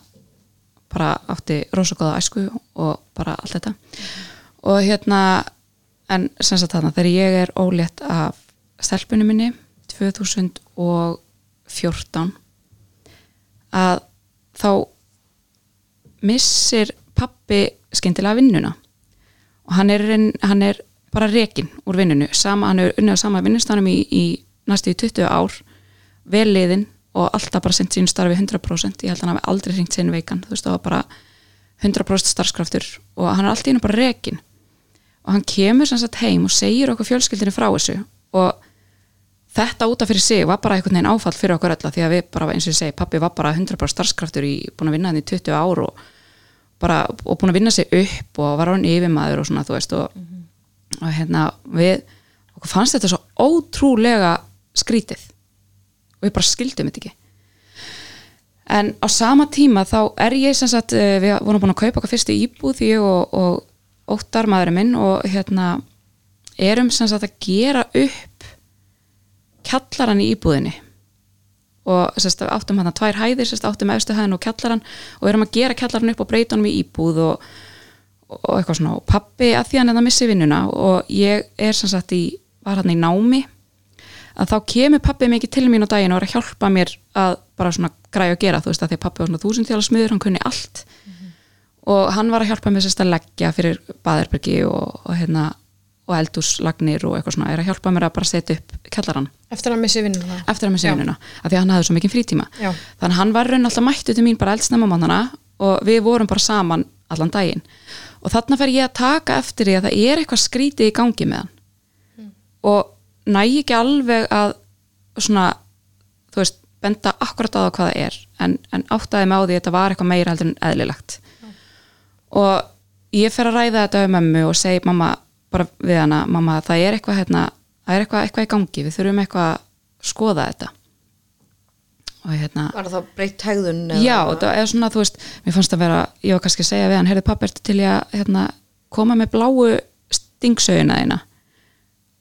bara átti rosagóða æsku og bara allt þetta. Og hérna en sem sagt þarna þegar ég er ólétt af stelpunni minni 2014 að þá missir pappi skyndilega vinnuna. Og hann er, hann er bara rekin úr vinnunu sama, hann er unnið á sama vinnustanum í, í næstu í 20 ár vel liðin og alltaf bara sendt sín starfi 100% ég held að hann hafi aldrei hringt sinn veikan. Þú veist það var bara 100% starfskraftur og hann er alltaf einu bara rekin og hann kemur sem sagt heim og segir okkur fjölskyldinu frá þessu og þetta út af fyrir sig var bara einhvern veginn áfall fyrir okkur öll því að við bara eins og ég segi, pappi var bara 100% starfskraftur í, búin að vinna hann í 20 ár og bara, og búin að vinna sig upp og var hann yfirmaður og svona þú veist og, og hérna við okkur fannst þetta svo ótrúlega skrítið við bara skildum þetta ekki. En á sama tíma þá er ég sem sagt, eh, við vorum búin að kaupa okkar fyrstu íbúð ég og, og óttar maðurinn minn og hérna erum sem sagt að gera upp kjallaran í íbúðinni. Og sérst, áttum hann tvær hæðir, sérst, áttum efstu hæðin og kjallaran og erum að gera kjallaran upp og breyta honum í íbúð og, og eitthvað svona. Og pappi að því hann er að missi vinnuna og ég er sem sagt í, var hann í námi að þá kemur pappi mikið til mín á daginn og er að hjálpa mér að bara svona græja að gera þú veist að því að pappi var svona þúsundtjála smiður, hann kunni allt. Og hann var að hjálpa mér sérst að leggja fyrir baðherbergi og, og hérna og eldúslagnir og eitthvað svona er að hjálpa mér að bara setja upp kjallaran eftir að missi vinnuna. Eftir að Já. vinnuna af því að hann hafði svo mikið frítíma. Já. þannig að hann var raun alltaf mættu til mín bara eldsnemma mannana og við vorum bara saman allan daginn. Og þarna fer ég að taka eftir því að það er eitthvað skrítið í gangi með hann. Og næ ekki alveg að svona þú veist, benda akkurat á það hvað það er en, en áttaði mig á því þetta var eitthvað meira heldur en eðlilegt og ég fer að ræða þetta um mömmu og segi mamma bara við hana, mamma það er eitthvað hérna, það er eitthvað, eitthvað í gangi við þurfum eitthvað að skoða þetta og hérna Var það breytt hegðun? já, þetta er svona, þú veist, mér fannst að vera ég var kannski að segja við hann, heyrðu pappi ertu til ég að hérna, koma með bláu stingsöguna þína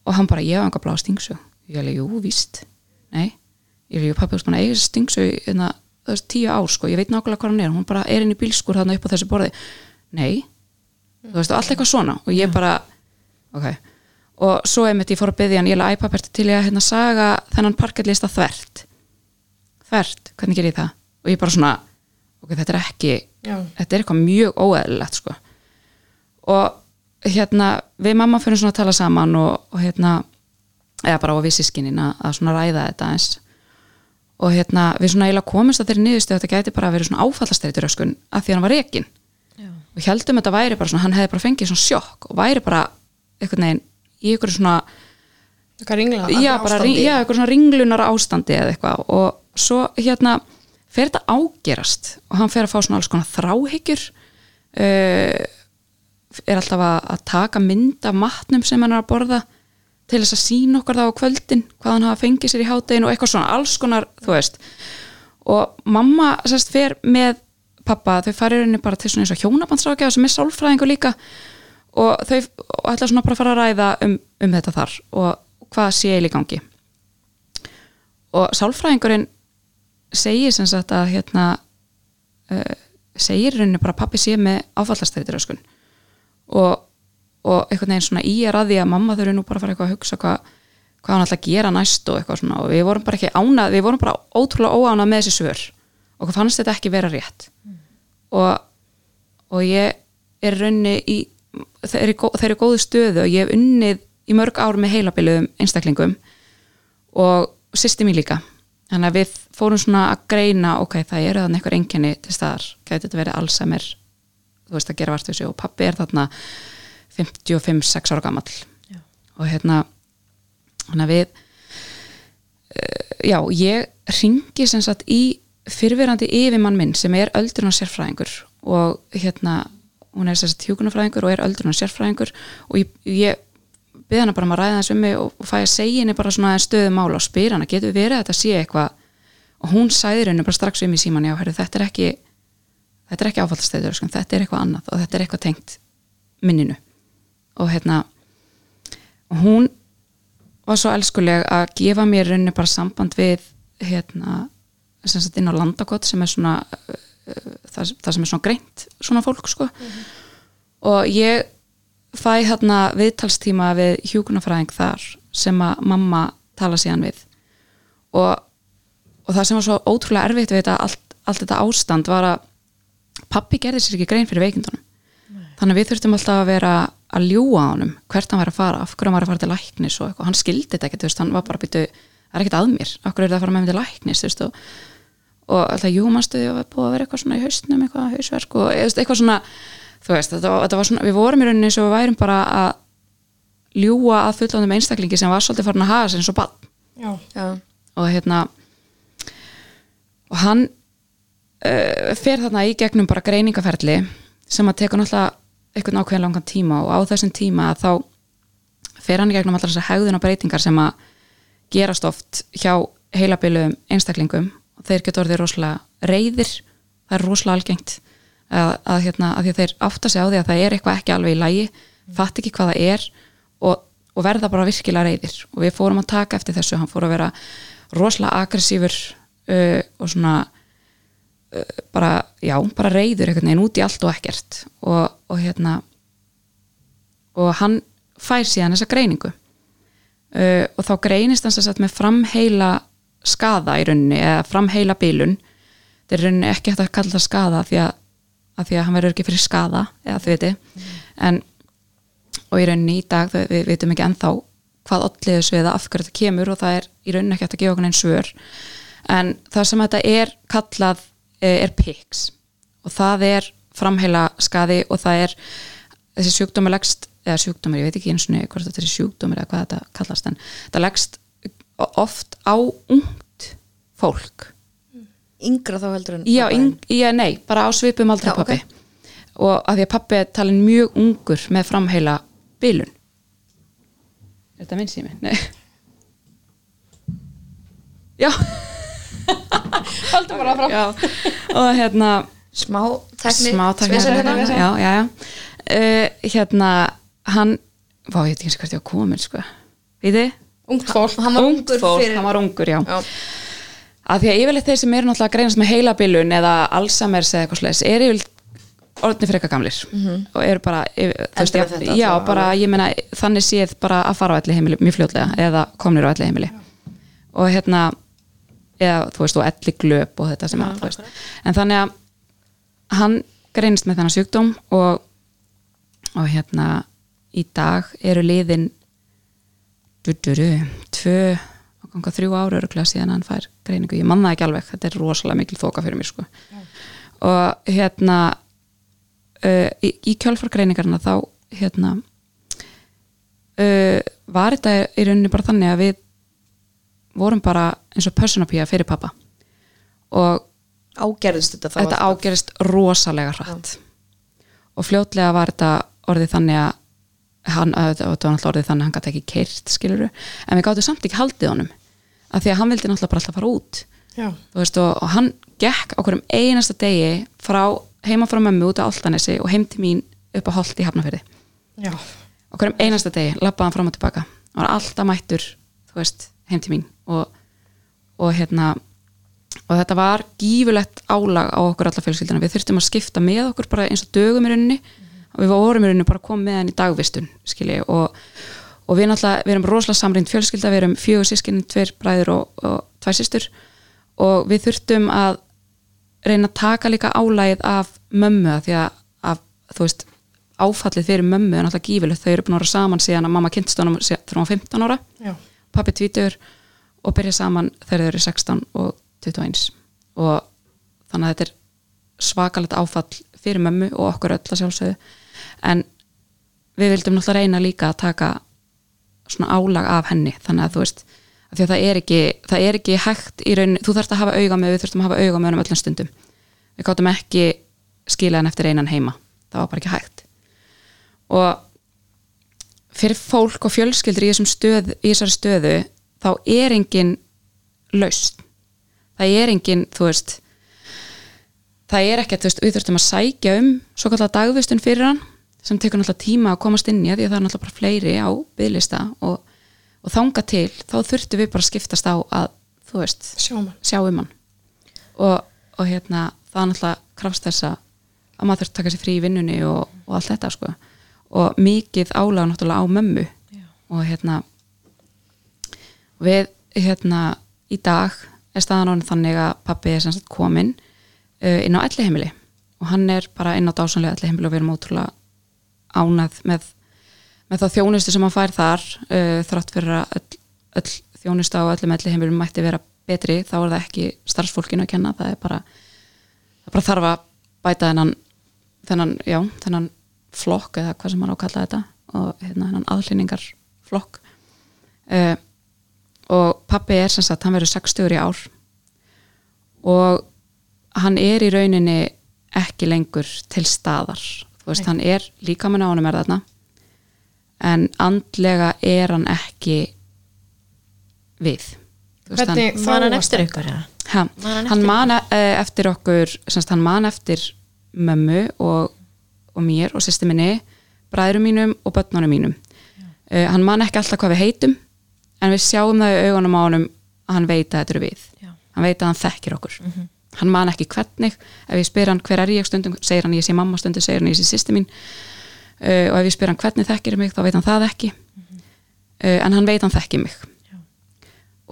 og hann bara, ég hef enga bláu stingsög ég alveg, jú, víst, nei. Ég er jú, pappi, þú veist, búin að eiga þessi stingsög hérna, þú veist, tíu ár, sko, ég veit nákvæmlega hvað hann er. Hún bara er inn í bílskur þarna upp á þessu borði. Nei, þú veist, og allt eitthvað svona. Og ég bara, ok. Og svo einmitt ég fór að byggja hann, ég laði iPad til ég að hérna saga þennan parketlista þvert. Þvert, hvernig ger ég það? Og ég bara svona, ok, þetta er ekki Já. þetta er eitthvað mjög óeðlilegt sko. Og hérna við mamma fyrir svona að tala saman og, og hérna eða bara á við sískinnin að, svona ræða þetta eins og hérna við svona eiginlega komumst að þeirri niðurstu að þetta gæti bara að vera svona áfallastreitur öskun að því hann var rekin og heldum þetta væri bara svona, hann hefði bara fengið svona sjokk og væri bara einhvern veginn í einhverju svona Eitthvað ringla já, bara, ring- já, eitthvað svona ringlunar ástandi eða eitthvað. Og svo hérna fer þetta ágerast og hann fer að fá svona alls konar þráhyggjur uh, er alltaf að, taka mynd af matnum sem hann er að borða til þess að sína okkar það á kvöldin hvað hann hafa fengið sér í háttegin og eitthvað svona alls konar, þú veist. Og mamma sérst fer með pappa, þau farir henni bara til svona eins og hjónabandsrákja sem er sálfræðingur líka og þau og ætla svona bara að fara að ræða um, um þetta þar og hvað sé í gangi. Og sálfræðingurinn segir sem sagt að hérna uh, segir henni bara pappi sé með áfallastærituröskun og, og einhvern veginn svona í er að því að mamma þurfi nú bara að fara eitthvað að hugsa hvað, hvað hann ætla að gera næst og eitthvað svona. Og við vorum bara ekki ánað, við vorum bara ótrúlega óánað með þessi svör. Og hvað fannst þetta ekki vera rétt. Og, og ég er raunni í þeir eru, gó- þeir eru góðu stöðu og ég hef unnið í mörg ár með heilabiluðum einstaklingum og sýsti mér líka. Þannig að við fórum svona að greina ok, það eru þannig einhver enginni til staðar. Gæti þetta verið Alzheimer þú veist að gera vart við sig. Og pappi er þarna 55-6 ára gamall. Já. og hérna að við uh, já, ég ringi sem sagt í fyrfirandi yfirmann minn sem er öldrun og sérfræðingur. Og hérna hún er sem sagt hjúkunarfræðingur og er öldrun og sérfræðingur. Og ég, ég byrði hana bara um að ræða þess um mig og, og fæ að segja henni bara svona stöðu mála og spyr hana, getur verið að þetta sé eitthvað? Og hún sæðir henni bara strax um í síman já, herri, þetta er ekki þetta er ekki áfallastæður, sko, þetta er eitthvað annað og þetta er eitthvað tengt minninu. Og hérna hún var svo elskuleg að gefa mér rauninu bara samband við hérna sem sagt inn á landakott sem er svona uh, það, það sem er svona greint svona fólk sko. Og ég fæ hérna viðtalstíma við hjúkunarfræðing þar sem að mamma tala síðan við. Og, og það sem var svo ótrúlega erfitt við þetta allt, allt þetta ástand var að pappi gerði sér ekki grein fyrir veikindunum. Þannig að við þurftum alltaf að vera að ljúa á honum hvert hann væri að fara, af hverju hann væri að fara til læknis og eitthvað, hann skildi þetta ekkert, hann var bara að býtu það er ekkert að mér, af hverju er það að fara með mig til læknis og, og alltaf jú, mannstu því að það búið að vera eitthvað svona í haustnum eitthvað hausverk og eitthvað svona þú veist, þetta, var- þetta var svona, við vorum í rauninni eins og við værum bara að ljúa að fullandi einstaklingi sem var svolítið farin að haga sér eins og bann Já. já, og hérna og hann uh, fer þarna í gegnum bara greiningaferli sem að teka náttúrulega einhvern ákveðin langan tíma og á þessum tíma þá fer hann í gegnum allar þessar hegðun og breytingar sem að gerast oft hjá heilabilum einstaklingum. Og þeir geta orðið rosalega reyðir það er rosalega algengt að, að, hérna, að þeir átta sig á því að það er eitthvað ekki alveg í lægi fatt ekki hvað það er og, og verða bara virkilega reyðir og við fórum að taka eftir þessu, hann fór að vera rosalega aggressífur uh, og svona bara, já, bara reyður einhvern veginn út í allt og ekkert. Og, og hérna og hann fær síðan þessa greiningu. Uh, og þá greinist hann sem sagt með framheila skada í rauninni eða framheila bilun. Þetta er rauninni ekki hægt að kalla það skada því að, að því að hann verður ekki fyrir skada eða þau viti en og í rauninni í dag, þau- við vitum ekki ennþá hvað allir þessu eða af hverju þetta kemur og það er í rauninni ekki hægt að gefa okkur einn svör. En það sem þetta er kallað eh, er PICS og það er framheila skadi og það er þessi sjúkdómur leggst eða sjúkdómur, ég veit ekki eins og hvort þetta er sjúkdómur eða hvað þetta kallast en það leggst oft á ungt fólk. Yngra þá heldur en já, yng, já, nei, bara á svipum aldrei Já, pappi ok. og að því að pappi er talin mjög ungur með framheila bilun. Er þetta minn sími? Nei. Já Haldum bara frá. já, og hérna smá tekni smá takk spesar hérna. já, já, já. Uh, hérna hann, vá, ég veit ekki eins og hvert ég var komin sko, veiði Ungt fólk. hann var ungur fyrir hann var ungur, já, Já. að því að yfirleitt þeir sem eru náttúrulega að greinast með heilabilun eða Alzheimer's eða eitthvað slags er yfirleitt orðni frekar gamlir og eru bara þú veist, já, við já, bara ég meina þannig séð bara að fara á elli heimili mjög fljótlega eða komnir á elli heimili og hérna eða þú veist og elli glöp og þetta sem að þú veist. en þannig að hann greinist með þennan sjúkdóm og, og hérna í dag eru liðin duduru, tvö og ganga þrjú ára öruglega síðan hann fær greiningu, ég man það ekki alveg þetta er rosalega mikil þóka fyrir mér sko. og hérna uh, í, í kjálfargreiningarna þá hérna uh, var þetta í rauninni bara þannig að við vorum bara eins og personapía fyrir pappa og ágerðist þetta þá þetta ágerist rosalega hratt. Og fljótlega var þetta orðið þannig að hann, þetta var náttúrulega orðið þannig að hann gæti ekki keirt skiluru, en við gáttum samt ekki haldið honum af því að hann vildi náttúrulega bara alltaf fara út. Veist, og, og hann gekk á hverjum einasta degi frá, heima frá mömmu út á Altanesi og heim til mín upp á Holt í Hafnafyrði já, á hverjum einasta degi, labbaði hann fram og tilbaka. Hann var alltaf mættur, þú veist heim til mín. Og, og hérna og þetta var gífulegt álag á okkur alla fjölskyldina við þurftum að skipta með okkur bara eins og dögum í rauninni. Og við vorum í rauninni bara koma með hann í dagvistun skilji. Og, og við náttúrulega, við erum rosalega samrind fjölskylda, við erum fjögur sískinni, tveir bræður og, og tvær systur. Og við þurftum að reyna að taka líka álægið af mömmu því að, að þú veist, áfallið fyrir mömmu er náttúrulega gífilegt, þau eru búin að vera saman síðan að mamma kynntist honum sé- þegar hún var 15 ára. Já, pappi tvítur og byrja saman þegar þau eru 16 og 21 og þannig að þetta er svakalegt áfall fyrir mömmu og okkur öll að sjálfsögðu. En við vildum náttúrulega reyna líka að taka svona álag af henni. Þannig að þú veist að að það er ekki, það er ekki hægt í rauninni, þú þarfst að hafa auga með við þurftum að hafa auga með hann öllum stundum. Við gáttum ekki skila hann eftir einan heima. Það var bara ekki hægt. Og fyrir fólk og fjölskyldur í, stöð, í þessari stöðu þá er engin laust það er engin, þú veist það er ekkert, þú veist, við þurftum að sækja um svo kallar dagvistun fyrir hann sem tekur náttúrulega tíma að komast inn í því að það er náttúrulega bara fleiri á bygglista og, og þanga til, þá þurftum við bara að skiptast á að, þú veist sjá um hann. og, og hérna, það er náttúrulega krafst þess að maður þurft að taka sér frí í vinnunni og, og allt þetta sko og mikið álag náttúrulega á mömmu Já. og hérna við hérna í dag er staðan orðin þannig að pappi er sem sagt kominn uh, inn á elli heimili og hann er bara inn á dásanlega elli heimili og við erum ótrúlega ánað með, með þá þjónustu sem hann fær þar uh, þrátt fyrir að öll, öll þjónustu á öllum elli heimilum mætti vera betri þá er það ekki starfsfólkinu að kenna það er bara, það bara þarf að bæta þennan þennan, já, þennan flokk eða hvað sem maður á að kalla þetta og hérna þennan aðlýningar flokk uh, og pappi er sem sagt, hann verður 60 í ár. Og hann er í rauninni ekki lengur til staðar. Þú veist, hann er líka með náunum er þarna. En andlega er hann ekki við. Þú veist, hann- Hvernig Man hann eftir ykkur, ja. Ha, Man hann hann man uh, eftir okkur semst, hann man eftir mömmu og, og mér og sýsti minni bræðurum mínum og börnunum mínum. Uh, hann man ekki alltaf hvað við heitum en við sjáum það í augunum á honum að hann veit að þetta eru við. Já. hann veit að hann þekkir okkur. Hann man ekki hvernig. Ef ég spyr hann hver er ég? stundum segir hann ég sé mamma stundum, segir hann ég sé sýsti mín. Uh, og ef ég spyr hann hvernig þekkir mig? þá veit hann það ekki. Uh, en hann veit hann þekkir mig. Já.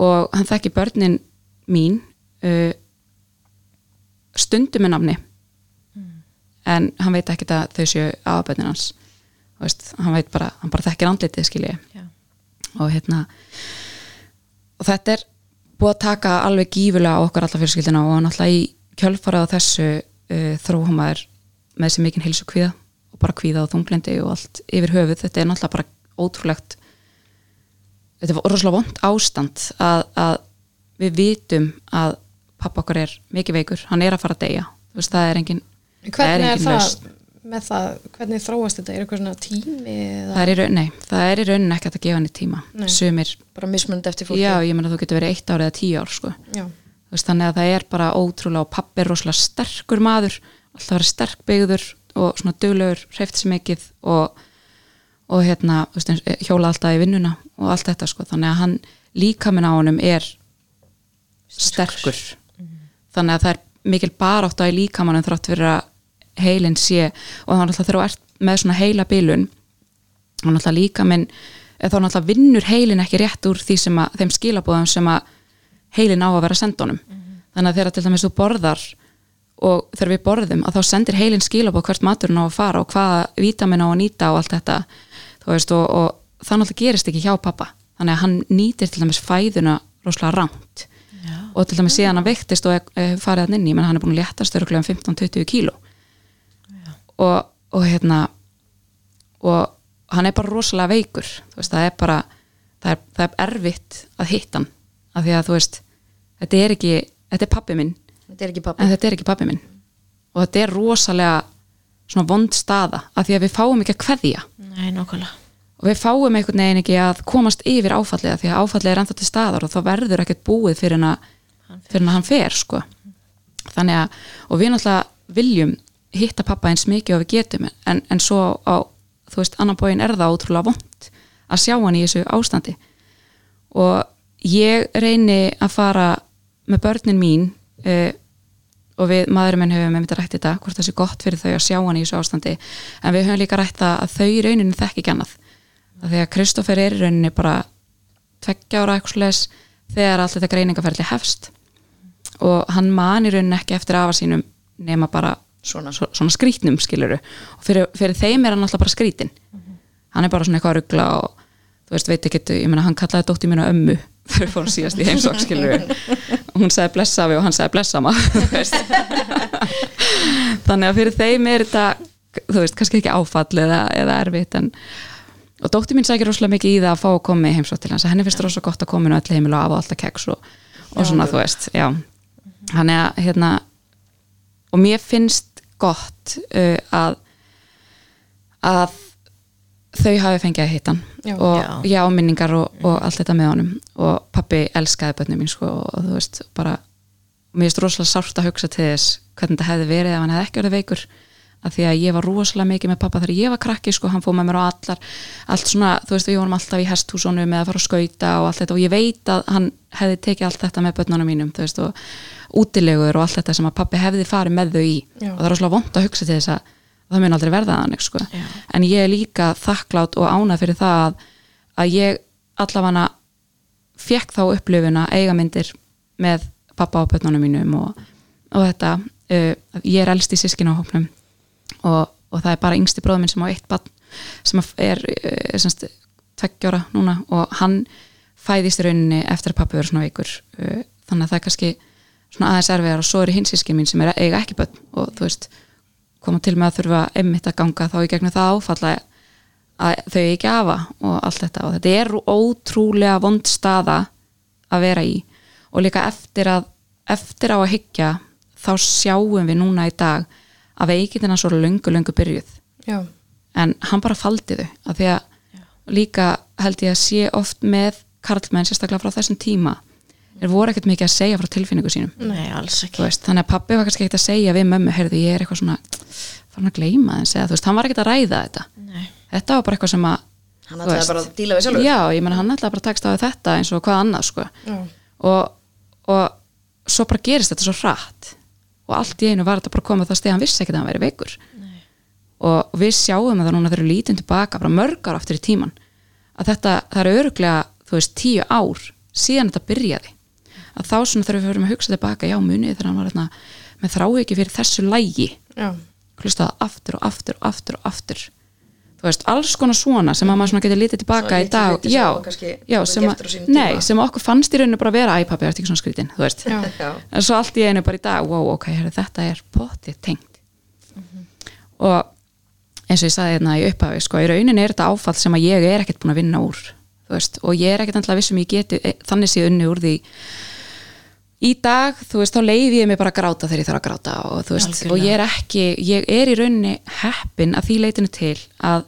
og hann þekkir börnin mín stundum með nafni en hann veit ekki að þau séu aðbörnin hans. Veist, hann veit bara, hann bara þekkir andlitið skilji Já. og hérna og þetta er búið að taka alveg gífulega á okkur alla fjölskyldina og náttúrulega í kjölfarað á þessu uh, þróum maður með þessi mikinn hilsu kvíða og bara kvíða og þunglindi og allt yfir höfuð, þetta er náttúrulega bara ótrúlegt þetta er rosalega vond ástand að, að við vitum að pappa okkar er mikið veikur, hann er að fara að deyja. Þú veist, það er engin Hvernig er, engin það lausn. með það, hvernig þróast þetta? Er eitthvað svona tími eða? Það er í raun, nei, það er í raunin ekki að gefa henni tíma. Sumir, bara mismunandi eftir fólki. Já, ég meina þú getur verið eitt ár eða tíu ár, sko. Veist, þannig að það er bara ótrúlega og pappi er rosalega sterkur maður alltaf verið sterk byggður og svona duglegur, hreift sér mikið og, og hérna veist, hjóla alltaf í vinnuna og allt þetta sko, þannig að hann líka minn á honum er sterkur. þannig að það er mikil barátt á í líkamannum þrátt fyrir að heilin sé og þá náttúrulega þegar þú ert með svona heila bilun þá náttúrulega líka minn þá náttúrulega vinnur heilin ekki rétt úr því sem að, þeim skilabóðum sem að heilin á að vera sendunum. Þannig að þegar til dæmis þú borðar og þegar við borðum að þá sendir heilin skilabóð hvert maturinn á að fara og hvaða vítamin á að nýta og allt þetta veist og, og það náttúrulega gerist ekki hjá pappa þannig að hann nýtir til dæmis fæðuna rosalega rámt og til dæmis síðan hann veiktist og farið hann inn í menn hann er búin að léttast öruglega um 15-20 kíló og, og hérna og hann er bara rosalega veikur. Þú veist, það er bara það er, það er erfitt að hitta hann af því að þú veist, þetta er ekki þetta er pappi minn, þetta er ekki pappi en þetta er ekki pappi minn. Og þetta er rosalega svona vond staða af því að við fáum ekki að kveðja. Nei, og við fáum einhvern veginn ekki að komast yfir áfallið af því að áfallið er ennþá til staðar og þá verður ekkert búið fyrir en að hann fer sko. þannig að, og við náttúrulega viljum hitta pappa eins mikið og við getum en, en svo á, þú veist, annan bóin er það ótrúlega vond að sjá hann í þessu ástandi. Og ég reyni að fara með börnin mín uh, og við maðurinn minn höfum einmitt að rætt þetta hvort það sé gott fyrir þau að sjá hann í þessu ástandi en við höfum líka rætt að þau í rauninu þekk ekki annað. Að því að Kristoffer er í rauninni bara tveggja ára eitthvað sles þegar allt þetta greiningaferðli hefst. Og hann man í rauninni ekki eftir afa sínum nema bara Svona. svo- svona skrítnum skiluru og fyrir, fyrir þeim er hann alltaf bara skrítin hann er bara svona eitthvað að ruggla og þú veist, veit ekki, ég meina hann kallaði dótti mína ömmu þegar við fórum síðast í heimsók skiluru og hún sagði blessa við og hann sagði blessa maður þú veist. þannig að fyrir þeim er þetta þú veist, kannski ekki áfall eða, eða erfitt en og dóttir mín sækir rosalega mikið í það að fá að koma í heimsótt til hans. Henni finnst rosalega gott að koma inn á öll heimil og af alltaf keks og, og svona þú veist já, hann er að hérna, og mér finnst gott uh, að að þau hafi fengið að hitta hann. Og Já. minningar og, og allt þetta með honum. Og pappi elskaði börnum mín sko, og þú veist, bara mér finnst rosalega sárt að hugsa til þess hvernig þetta hefði verið ef hann hefði ekki verið veikur. Af því að ég var rosalega mikið með pappa þegar ég var krakki sko, hann fóð með mér á allar allt svona, þú veist, við vorum alltaf í hesthúsonu með að fara að skauta og allt þetta. Og ég veit að hann hefði tekið allt þetta með börnunum mínum, þú veist, og útilegur og allt þetta sem að pappi hefði farið með þau í Já. og það er rosalega vond að hugsa til þess að það mun aldrei verða þannig sko. En ég er líka þakklátt og ánað fyrir það að, að ég allavega fekk þá upplifuna eigamyndir með pappa og börnunum mínum og, og þetta uh, ég er elst í sískinahópnum og, og það er bara yngsti bróður minn sem á eitt barn sem er uh, semst, tveggjóra núna og hann fæðist í rauninni eftir að pappi verið svona veikur uh, þannig að það er kannski svona aðeins erfiðar og svo eru hins sískin mín sem er eiga ekki börn og þú veist koma til með að þurfa einmitt að ganga þá í gegnum það áfalla að þau ekki afa og allt þetta. Og þetta er ótrúlega vond staða að vera í. Og líka eftir að eftir á að hyggja þá sjáum við núna í dag að veikitina svo löngu löngu byrjuð. Já, en hann bara faldi þau af því að líka held ég að sé oft með karlmenn sérstaklega frá þessum tíma er voru ekkert mikið að segja frá tilfinningu sínum. Nei, alls Þú ekki veist, þannig að pappi var kannski ekkert að segja við mömmu heyrðu ég er eitthvað svona farin að gleyma þess eða þú veist, hann var ekkert að ræða þetta. Nei. þetta var bara eitthvað sem að hann ætlaði bara að díla við sjálfur. Já, ég menna hann ætlaði bara að tekst á þetta eins og hvað annað sko. og, og svo bara gerist þetta svo hratt. Og allt í einu var þetta bara komið það stið hann vissi ekki að hann væri veikur. Nei. og við sjáum það núna þegar við lítum tilbaka bara mörgar aftur í tíman að þetta, það er öruglega þú veist, tíu ár síðan þetta byrjaði að þá svona þegar við fyrir að hugsa tilbaka já munið þegar hann var hérna, með þrá ekki fyrir þessu lægi hlustaði aftur og aftur og aftur og aftur. Þú veist, alls konar svona sem að maður svona getur lítið tilbaka í dag sem já, kannski já, sem, að, nei, sem að okkur fannst í rauninu bara að vera æ pappi, þetta ekki svona skrítin, þú veist. En svo allt í einu bara í dag wow, ok, herri, þetta er potið tengt. Og eins og ég sagði hérna í upphafi sko, í rauninni er þetta áfall sem að ég er ekkert búin að vinna úr þú veist, og ég er ekkert endla vissum ég geti e, þannig sé unni úr því í dag, þú veist, þá leiði ég mig bara að gráta þegar ég þarf að gráta og þú veist, Algjörlega. og ég er ekki, ég er í rauninni heppin að því leitinu til að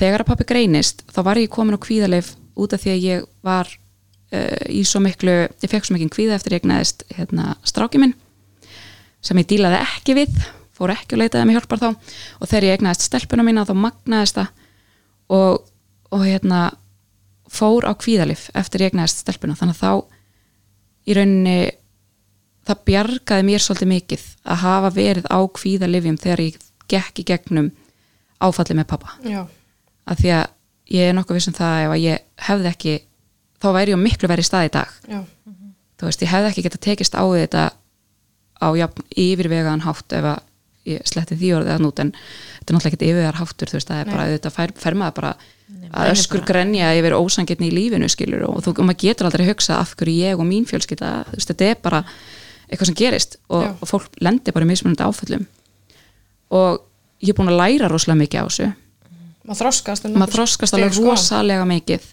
þegar að pappi greinist, þá var ég komin á kvíðaleif út af því að ég var uh, í svo miklu, ég fekk svo mikið kvíða eftir ég egnaðist hérna, stráki minn sem ég dílaði ekki við fór ekki og leitaði mig hjálpar þá og þegar ég egnaðist stelpuna mína þá magnaðist það og, og hérna fór á kvíðalif eftir ég egnaðist stelpuna þannig að þá í rauninni það bjargaði mér svolítið mikið að hafa verið á kvíðalifjum þegar ég gekk í gegnum áfalli með pappa já, af því að ég er nokkuð vissum það ef að ég hefði ekki þá væri ég miklu verið stað í dag. Já, þú veist, ég hefði ekki getað tekist á við þetta á jafn, yfirvegaðan hátt ef að ég sletti því orðið að nút en þetta er náttúrulega ekkert yfirvegar háttur þú veist, það er bara, þetta fær, fer maður bara að öskur grenja yfir ósangirni í lífinu skilur og, þú, og maður getur aldrei hugsað af hverju ég og mín fjölskylda þú veist, þetta er bara eitthvað sem gerist og, og fólk lendir bara í mismunandi áföllum. Og ég er búin að læra rosalega mikið á þessu. Maður þroskast um maður þroskast alveg sko. rosalega mikið.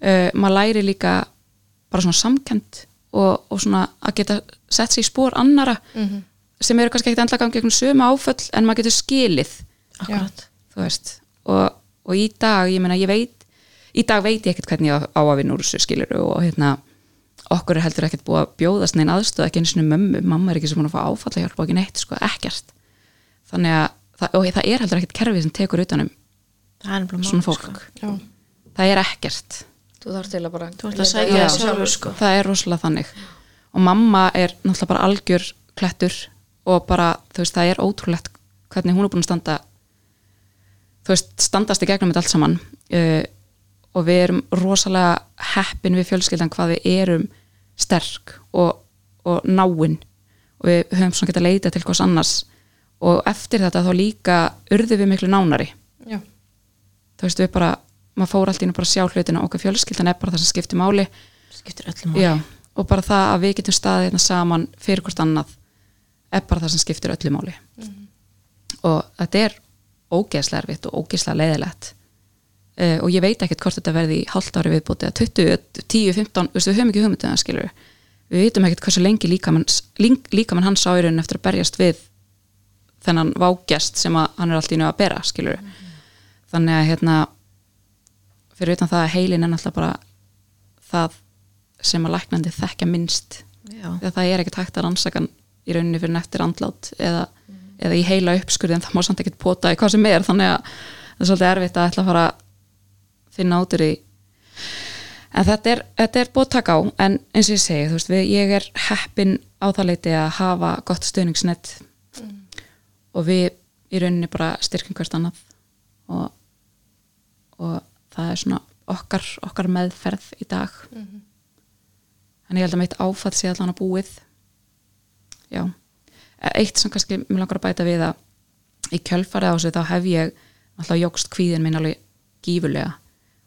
Uh, maður læri líka bara svona samkend og, og svona að geta sett sig í spór annara Mhm. sem eru kannski ekkert endla gangi gegnum sömu áföll en maður getur skilið. Akkurat þú veist. Og, og í dag, ég meina ég veit í dag veit ég ekkert hvernig ég á á að vinna úr þessu skilur og hérna okkur er heldur ekkert búið að bjóðast neina aðstöð ekki einu sinni mömmu, mamma er ekki sem búin að fá áfalla hjálpa og ekki neitt, sko, ekkert. Þannig að, það, og það er heldur ekkert kerfið sem tekur utanum er svona fólk. sko. já, það er ekkert. Þú þarf til að bara að í það það sjálfur, sko. það er rosalega þannig. Og mamma er náttúrulega bara algjör klettur og bara, þú veist, það er ótrúlegt hvernig hún er búin að standa þú veist, standast í gegnum þetta allt saman. Uh, og við erum rosalega heppin við fjölskyldan hvað við erum sterk og, og náin og við höfum svona geta leita til hvers annars. Og eftir þetta þá líka urðum við miklu nánari. Já, þú veist, við bara, maður fór allt í einu bara að sjá hlutina. Okkar fjölskyldan er bara það sem skiptir máli. Skiptir öllum máli. Já, og bara það að við getum staðið hérna saman fyrir hvort annað er bara það sem skiptir öllu máli. Og þetta er ógeðslega erfitt og ógeðslega leiðilegt uh, og ég veit ekkert hvort þetta verði í hálft ári viðbúti eða 20, 10, 15, veistu, við höfum ekki hugmyndið það skilur við veitum ekkert hversu lengi líkamann líkamann hans á í raunin eftir að berjast við þennan vágjast sem að hann er alltaf í nöðu að bera skilur þannig að hérna fyrir utan það að heilin er náttúrulega bara það sem að læknandi þekkja minnst. Þegar það er ekkert hægt að rannsaka í rauninni fyrir eftir andlát eða, eða í heila uppskurði en það má samt ekkert pota í hvað sem er. Þannig að það er svolítið erfitt að ætla að fara að finna út úr því en þetta er, þetta er búið að taka á. En eins og ég segi, þú veist, við, ég er heppin á það leiti að hafa gott stöðningsnett og við í rauninni bara styrkjum hvert annað. Og, og það er svona okkar, okkar meðferð í dag. En ég held að mitt áfatt sé allan að búið. Já. Eitt sem kannski mér langar að bæta við að í kjölfarið á þessu þá hef ég alltaf jógst kvíðin minn alveg gífurlega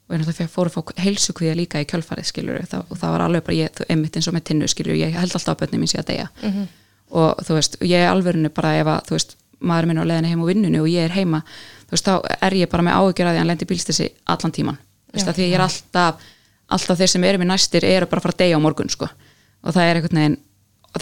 og ég náttúrulega fór að fá heilsu kvíða líka í kjölfarið skilur það, og það var alveg bara ég, einmitt eins og með tinnu skilur ég held alltaf að bönni mín sé að deyja. Og þú veist, ég er alvörinu bara ef að þú veist, maður minn á leiðinu heim og vinnunni og ég er heima, þú veist, þá er ég bara með áhyggjur að því að hann lendi bílstissi allan tíman þú veist, Já. því ég er alltaf alltaf þeir sem eru mér næstir eru bara að fara að deyja á morgun sko. og það er einhvern veginn og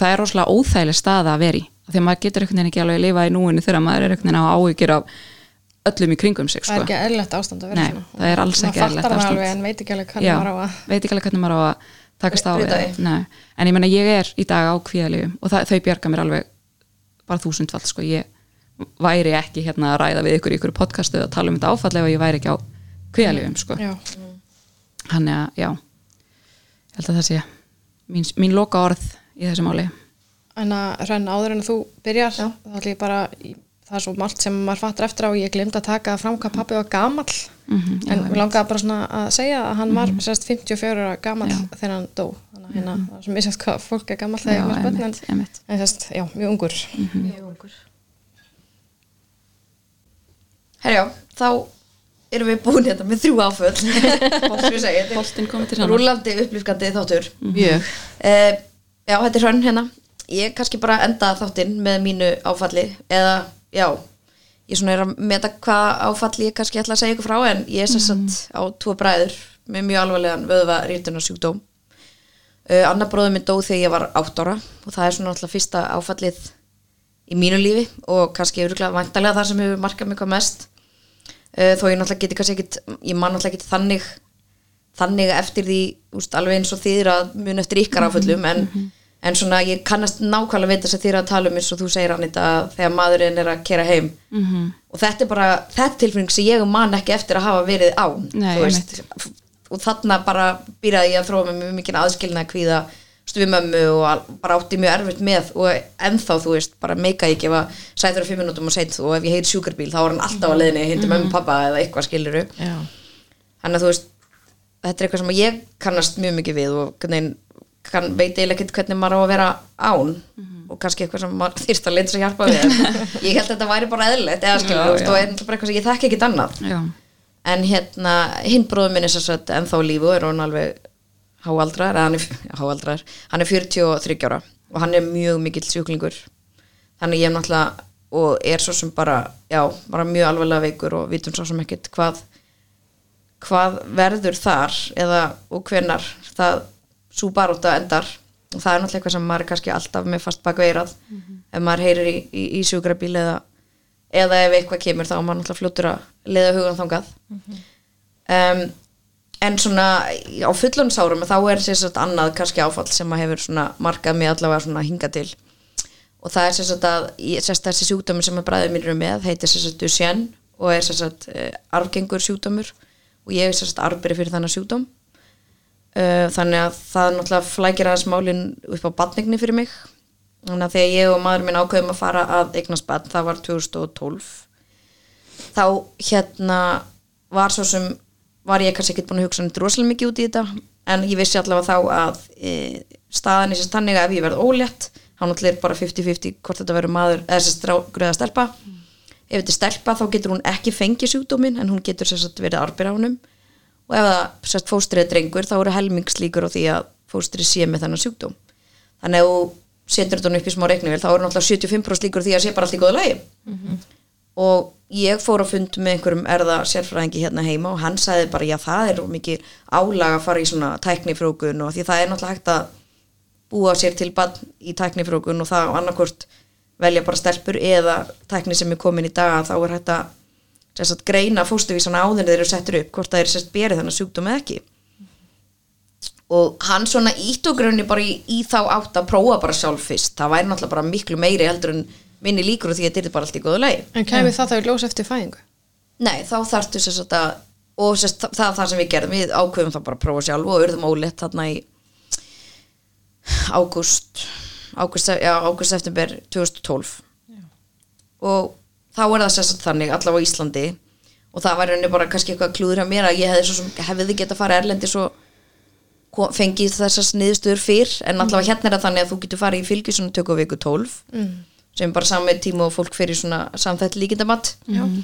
öllum í kringum sig það er sko. ekki eðlilegt ástand að vera Nei, svona. það er alls ekki það ástand. alveg en veit ekki alveg hvernig Já, maður á að veit ekki alveg hvernig maður á að takast á en ég meina ég er í dag á kvíðalífum og það, þau bjarga mér alveg bara þúsundfald sko. Ég væri ekki hérna að ræða við ykkur í ykkur podcastu að tala um þetta áfall ef ég væri ekki á kvíðalífum sko. Já, þannig að já. Ég held að það sé mín, mín loka orð í þessu máli. En að hrenn áður en þú byrjar þá ætlum ég bara í- það er svo margt sem maður fattar eftir á. Og ég glemd að taka fram hvað pappi var gamall. Mhm, já, en við langaði bara svona að segja að hann var sérst 54 ára gamall þegar hann dó. Þannig að hérna, það er svo misjátt hvað fólk er gamall þegar ég var bönn en, en sérst, já, mjög ungur. Mjög ungur. Herjá, þá erum við búin hérna með þrjú áföll. Boltinn kominn til sannar. rúlandi upplýfgandi þáttur. Mjög. Uh, Já, þetta er hrönn hérna. Ég kannski bara enda þáttinn með mínu áfalli eða, já ég svona er að meta hvað áfalli ég kannski ætla að segja ykkur frá en ég er sem sagt á tvo bræður með mjög alvarlegan vöðva rýrtunarsjúkdóm uh, Annar bróður minn dó þegar ég var átt ára og það er svona alltaf fyrsta áfallið í mínu lífi og kannski öruglega væntalega það sem hefur markað mig hvað mest. Uh, þó ég náttúrulega geti kannski ekkit ég man náttúrulega ekkit þannig þannig eftir því úst, alveg eins og þýðir að mun eftir ykkar áföllum en, en svona ég kannast nákvæmlega veit þess að þýðir að tala um eins og þú segir Anita að þegar maðurinn er að kera heim. -hmm. og þetta er bara þetta tilfinning sem ég man ekki eftir að hafa verið á Nei, veist, og þarna bara býraði ég að þróa með mjög mikið aðskilna kvíða þú veist, við mömmu og bara átti mjög erfitt með. Og ennþá, þú veist, bara meika ég gefa sætur á fimm minútum og seint og ef ég heyri sjúkarbíl þá er hann alltaf á leiðinni hindi mömmu og pappa eða eitthvað skiluru þannig að þú veist þetta er eitthvað sem ég kannast mjög mikið við og kann, veit eiginlega ekkert hvernig maður á að vera án. Og kannski eitthvað sem maður þyrst að sér hjálpa við. Ég held að þetta væri bara eðlilegt eða skilur, Já, þú veist, og er bara eitthvað sem ég þekki ekkert annað. Já, en hérna, hinn bróður minn er sér satt ennþá lífu er hann alveg háaldraður, eða hann er, já, háaldraður. Hann er 43 ára og hann er mjög mikill sjúklingur. Þannig ég er náttúrulega og er svo sem bara, já, bara mjög alvarlega veikur og vitum svo sem ekkert hvað hvað verður þar eða og hvenar það svo baróta endar. Og það er náttúrulega eitthvað sem maður er kannski alltaf með fast bak veirað. Ef maður heyrir í, í, í sjúkrabíl eða, eða ef eitthvað kemur þá er maður náttúrulega fljótur að leiða hugan þangað. Um, en svona á fullunsárum þá er sér satt annað kannski áfall sem að hefur svona markað mig allavega svona hinga til. Og það er sér satt að ég- sérst þessi sjúkdómur sem að bræðið mér eru með heitir sér satt Duchenne og er sér satt uh, arfgengur sjúkdómur. Og ég er sér satt arfberi fyrir þannig sjúkdóm þannig að það náttúrulega flækir aðeins málin upp á batningni fyrir mig. Þannig að þegar ég og maður minn ákveðum að fara að eignast batn, það var 2012 þá hérna var svo sem var ég kannski ekkert búin að hugsa neitt rosalega mikið út í þetta en ég vissi allavega þá að e, staðan er sérst þannig að ef ég verð ólétt þá náttúrulega er bara 50-50 hvort þetta verður maður eða sérst eða stelpa. Ef þetta er stelpa þá getur hún ekki fengið sjúkdómin en hún getur sérst verið og ef það sérst fóstrið er drengur þá eru helmingslíkur á því að fóstrið sé með þennan sjúkdóm. Þannig að þú setur þetta upp í smá reiknivel þá eru náttúrulega 75% líkur því að sé bara allt í góðu lagi. Og ég fór að fund með einhverjum erða sérfræðingi hérna heima og hann sagði bara já það er mikið álag að fara í svona tæknifrókun og því það er náttúrulega hægt að búa sér til bann í tæknifrókun og það annarkort velja bara stelpur eða tækni sem er komin í dag þá er hægt að sagt, greina fóstuvísana áður en þeir eru settur upp hvort það er sérst berið þannig sjúkdóm eða ekki. Og hann svona ítt og grunni bara í, í þá átt að prófa bara sjálf fyrst. Það væri náttúrulega bara miklu meiri heldur en minni líkur og því að þetta er bara allt í góðu lagi. En kemur það þá í ljós eftir fæðingu? Nei, þá þarftu sér að og sérst, það, það er það sem við gerðum við ákveðum það bara að prófa sjálf og urðum ólétt þarna í ágúst ágúst, já, ágúst eftirber 2012 og þá er það sérst þannig allavega á Íslandi og það var rauninni bara kannski eitthvað klúður hjá mér að ég hefði svo sem hefði geta farið erlendi svo fengið þessar niðurstöður fyrr en allavega hérna er það þannig að þú getur farið í fylgisunum tökum viku 12 mm. sem bara samme tíma og fólk fyrir svona samþætt líkindamatt mm.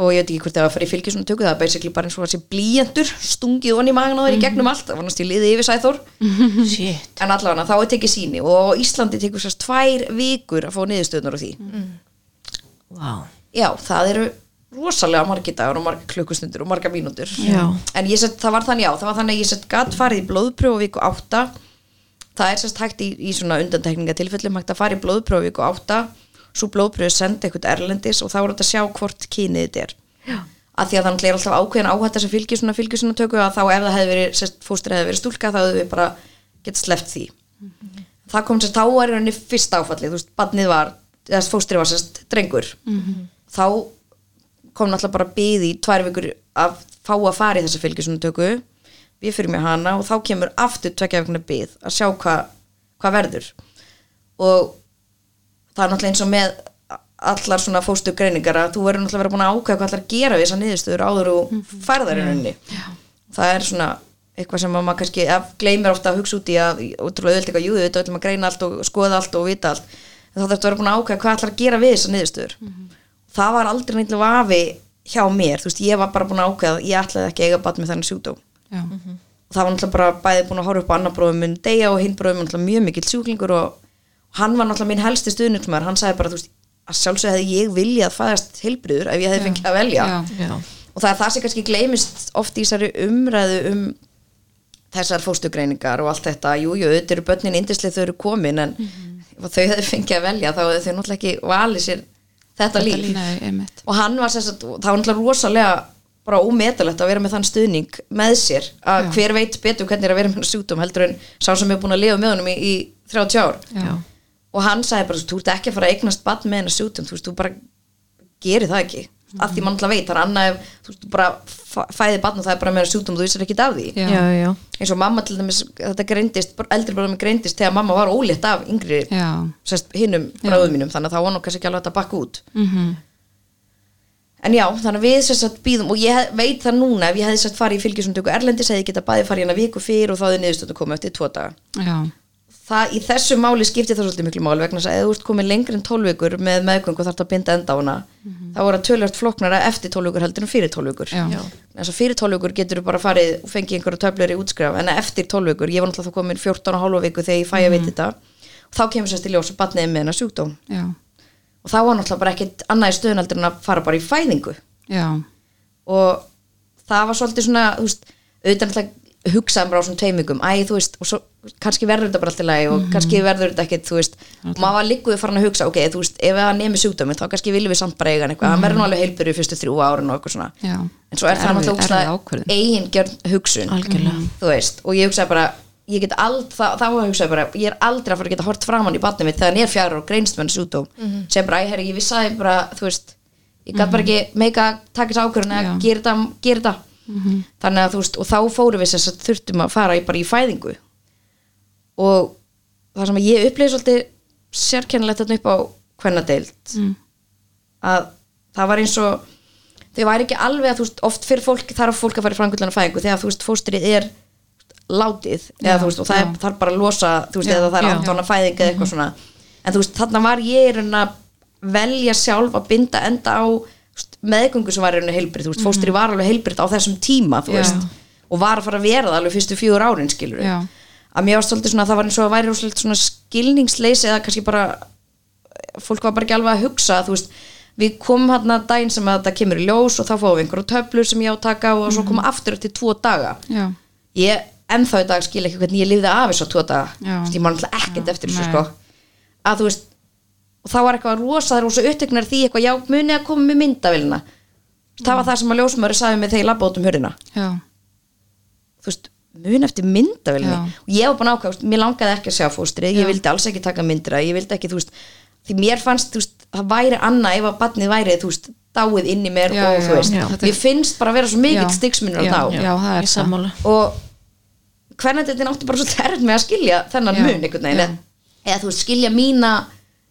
og ég veit ekki hvort það var að fara í fylgisunum tökum það er basically bara eins og að sé blíjandur stungið onni í magan á þeir í gegnum allt það var náttúrulega liðið yfir sæþór. Shit. en allavega þá er tekið síni og Íslandi tekur sérst tvær vikur að fá niðurstöðunar á því Vá. já, það eru rosalega margir dagar og margir klukkustundur og margar mínútur Já. en ég sett, það var þannig já, það var þannig að ég sett gatt farið í blóðpröfu viku átta það er sérst hægt í, í svona undantekningatilfellum hægt að fara í blóðpröfu viku átta svo blóðpröfu sendi eitthvað erlendis og þá er þetta að sjá hvort kynið þetta er já. að því að þannig er alltaf ákveðin áhætta sem fylgir svona fylgir svona tökku að þá ef það hefði verið fóstur hefði verið stúlka þá hefði við bara gett sleppt því það kom sérst, þá var í rauninni fyrsta áfallið, þú veist, badnið var þess fóstri var sérst drengur þá kom náttúrulega bara byði í tvær vikur að fá að fara í þessa fylgisunum við fyrir með hana og þá kemur aftur tvekja vikuna byð að sjá hvað hva verður. Og það er náttúrulega eins og með allar svona fóstu greiningar að þú verður náttúrulega verið búin að ákveða hvað allar gera við þessar niðurstöður áður og færðar í rauninni. Það er svona eitthvað sem að maður kannski gleymir ofta að hugsa út í að ótrúlega öll eitthvað, jú, við ætlum að greina allt og skoða en þá þarfst að vera búin að ákveða hvað allar að gera við þessar niðurstöður. Það var aldrei neitt vafi hjá mér, þú veist, ég var bara búin að ákveða ég ætlaði ekki að eiga bat með þennan sjúkdóm. Já, og það var náttúrulega bara bæði búin að horfa upp á annar bróðum minn deyja og hinn bróðum náttúrulega mjög mikill sjúklingur og, og hann var náttúrulega minn helsti stuðnumar hann sagði bara, þú veist, að sjálfsög hefði ég viljað fæðast heilbriður ef ég hefði fengið að velja. Já, Já. og það er það sem kannski gleymist oft í þessari umræðu um þessar fóstugreiningar og allt þetta. Jú, jú, þetta eru börnin indislega þau eru komin en ef þau hefði fengið að velja þá hefði þau náttúrulega ekki valið sér þetta, líf. Nei, og hann var sérst að það var náttúrulega rosalega bara ómetalegt að vera með þann stuðning með sér að Já. hver veit betur hvernig er að vera með sjúkdóm heldur en sá sem er búin að lifa með honum í, í 30 ár. Já, og hann sagði bara, þú ert ekki að fara að eignast bann með hennar sjúkdóm þú veist, þú bara gerir það ekki að því mann alltaf veit, það er annað ef þú veist, bara fæ- fæði barn og það er bara meira sjúkdóm, þú vissir ekki af því Já. já, já, eins og mamma til dæmis, þetta greindist eldri bróðum greindist þegar mamma var ólétt af yngri Já. sérst, hinnum bráðum mínum þannig að það var nú kannski ekki alveg hægt að bakka út Mhm. en já, þannig að við sérst að býðum og ég hef- veit það núna ef ég hefði sérst farið í fylgjusundtöku Erlendis hefði ég geta bæði farið hérna viku fyrir og þá hefði niðurstönd að koma eftir tvo daga Já. Það í þessu máli skiptir það svolítið miklu máli vegna þess að ef þú ert komið lengri en 12 vikur með meðgöngu og þarf að binda enda á hana þá er það tölvöld flokknara eftir 12 vikur heldur en fyrir 12 vikur. Þess að fyrir 12 vikur getur þú bara farið og fengið einhverju töflur í útskraf en eftir 12 vikur, ég var náttúrulega þá komin 14 og hálfa viku þegar ég fæ að veit þetta og þá kemur sérst í ljós að batniði með hennar sjúkdóm. Já. og þá var náttúrulega bara ekkit annað í stöðun heldur en að fara bara í fæðingu. Já. og það var svolítið svona þú veist, auðvitað náttúrulega hugsaðum bara á svona teimingum, æ þú veist og svo, kannski verður þetta bara alltaf lagi og kannski verður þetta ekkit, þú veist, og maður var líkuð farin að hugsa, ok, þú veist, ef það nemi sjúkdómi þá kannski viljum við samt bara eiga hann eitthvað, hann verður nú alveg heilbyrju í fyrstu þrjú árin og eitthvað svona. Já. en svo er það náttúrulega ákvörðun. eigingjörn hugsun. Algjörlega. þú veist, og ég hugsaði bara ég get ald, þá, þá hugsaði bara ég er aldrei að fara að geta hort framann í batnið mitt þegar hann er fjara og greinst með hann sjúkdóm. Sem bara, herri, ég vissi ég bara, þú veist ég gæti bara ekki meika þessu ákvörðun að gera þetta, gera þetta. þannig að þú veist, og þá fórum við þess að þurftum að fara í, bara í fæðingu. Og það sem ég upplýði svolítið sérkennilegt þarna upp á hvernadeild Mm. að það var eins og þau væri ekki alveg að þú veist oft fyrir fólk þarf fólk að fara í framkvöldana fæðingu þegar þú veist fóstrið er látið eða Já, veist og það er, þarf bara að losa þú veist Já, eða það er aftána fæðing eða eitthvað svona. En þú veist þarna var ég rauninni að velja sjálf að binda enda á meðgöngu sem var heilbrið þú veist fóstrið var alveg heilbrið á þessum tíma veist og var að fara að vera það alveg fyrstu fjögur árin að mér var stoltið svona að það var eins og að væri svona skilningsleysi eða kannski bara fólk var bara ekki alveg að hugsa veist, við komum hérna daginn sem að þetta kemur í ljós og þá fáum við einhverju töflur sem ég á að taka og svo koma aftur eftir tvo daga. Já. ég ennþá í dag skil ekki hvernig ég lifði af þessu tvo daga, ég man alltaf ekkert eftir þessu sko. Að þú veist, og þá var eitthvað rosa það er rosa uppteknar því eitthvað, já, muni að koma með myndavélina það var það sem að ljósmaður sagði mig þegar ég labba út um hörðina Já. þú veist, mun eftir myndavélinni Já. og ég var bara ákvæmst, mér langaði ekki að sjá fóstrið, ég vildi alls ekki taka myndir af, ég vildi ekki, þú veist, því mér fannst þú veist, það væri annað ef að barnið væri þú veist, dáið inn í mér Já, og já, þú veist, já. Mér finnst bara að vera svo mikill Já. stigsmunur á Já, þá já, það er ég sammála og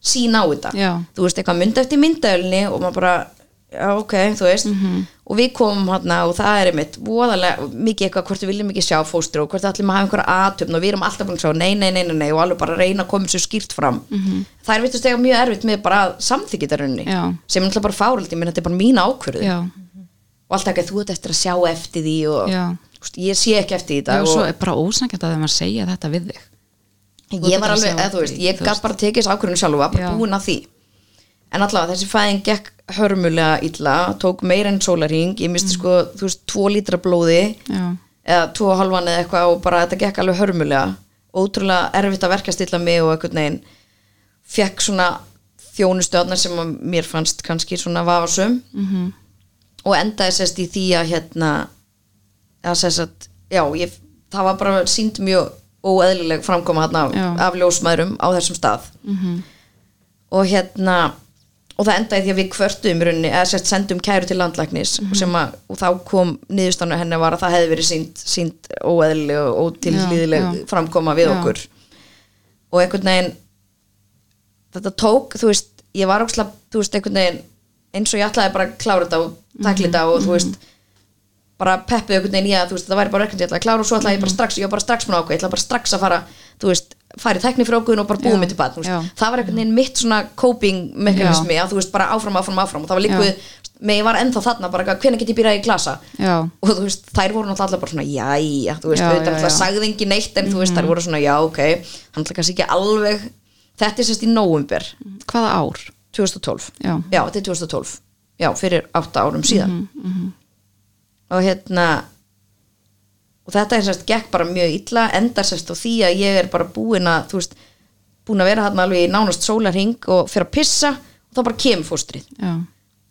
þetta sín á þetta Já. þú veist, eitthvað mynd eftir myndaölinni og maður bara, já ok, þú veist Mhm. og við komum hérna og það er einmitt voðalega mikið eitthvað hvort við viljum ekki sjá fóstur og hvort við ætlum að hafa einhverja aðtöfn og við erum alltaf búin að sjá nei, nei, nei, nei, nei og alveg bara reyna að koma svo skýrt fram -hmm. það er vitast eitthvað mjög erfitt með bara að samþykja þetta runni. Já. sem er náttúrulega bara fáröldi, menn þetta er bara mín ákvörðu Já. og alltaf ekki þú ert eftir að sjá eftir því og ég sé ekki eftir dag og svo er bara ósangjönd að þeim að segja þetta við þig ég var alveg, sjá eða þú veist, ég veist. bara tekið þessu ákvörðinu sjálf og var bara búin að því en allavega þessi fæðing gekk hörmulega illa, tók meira en sólarhing ég misti sko, þú veist, tvo lítra blóði Já. eða tvo og halvan eða eitthvað og bara þetta gekk alveg hörmulega ótrúlega erfitt að verka stilla mig og einhvern veginn fekk svona þjónustöðnar sem mér fannst kannski svona vafasum -hmm. og endaði sérst í því að hérna að sérst að, já, ég, það var bara sínd mjög óeðlileg framkoma hérna af ljósmaðurum á þessum stað -hmm. og hérna og það endaði því að við kvörtuðum í rauninni eða sérst sendum kæru til landlæknis sem að, og þá kom niðurstanu henni var að það hefði verið sínd, sínd óeðlileg og já. framkoma við Já. okkur og einhvern veginn þetta tók, þú veist, ég var óksla þú veist, einhvern veginn eins og ég ætlaði bara að klára þetta og takla þetta og þú veist bara peppið einhvern veginn í að þú veist, það væri bara verkefni ég ætlaði að klára og svo ætlaði ég bara strax, ég var bara strax með ákveð, ég ætlaði bara strax að fara, þú veist fara í teknifrókun og bara búið Já, mitt í bad já. það var einhvern veginn mitt svona coping mekanismi að þú veist, bara áfram, áfram, áfram. Og það var líkuð, með ég var ennþá þarna bara, hvernig get ég býrað í glasa? Já. og þú veist, þær voru náttúrulega bara svona jæja, þú veist, Já, auðvitað já, já. sagði engin neitt en þú veist, þær voru svona já, ok. Hann ætla kannski ekki alveg þetta er sérst í nóvumber Hvaða ár? 2012 Já. þetta er 2012 já, fyrir átta árum síðan og hérna og þetta er sérst gekk bara mjög illa endar sérst á því að ég er bara búin að þú veist, búin að vera hann alveg í nánast sólarhing og fyrir að pissa og þá bara kemur fóstrið Já.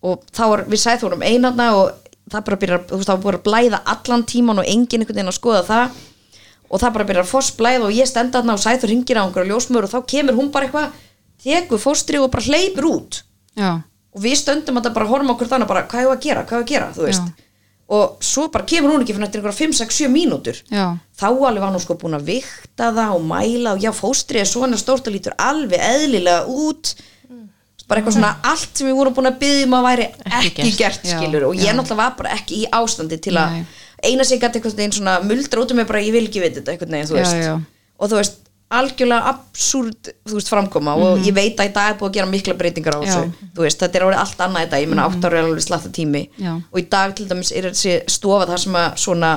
og þá var, við sæðum einarna og það bara byrjar, þú veist, var búin að blæða allan tíman og enginn einhvern veginn að skoða það og það bara byrjar að foss blæða og ég stenda þarna og sæður ringir á einhverja ljósmör og þá kemur hún bara eitthvað tekur fóstri og bara hleypur út Já. og við stöndum að það bara horfum okkur þannig bara, hvað er að gera, hvað er að gera, þú veist Já. Og svo bara kemur hún ekki fyrir einhverja 5, 6, 7 mínútur Já. þá alveg var hún sko búin að vikta það og mæla og já, fóstrið er svona stórt og lítur alveg eðlilega út bara eitthvað svona allt sem við vorum búin að byggja um að væri ekki, Ekki gert. Já, skilur og ég já. náttúrulega var bara ekki í ástandi til að eina sig gæti eitthvað einn svona muldra út um mig bara ég vil ekki veit þetta eitthvað neginn, þú veist já. og þú veist, algjörlega absúrt þú veist, framkoma og ég veit að í dag er búið að gera mikla breytingar á Mhm. Mhm. þessu veist, þetta er orðið allt annað í dag, ég meina átt ára er alveg slatta tími. Já. og í dag til dæmis er þessi stofa þar sem að svona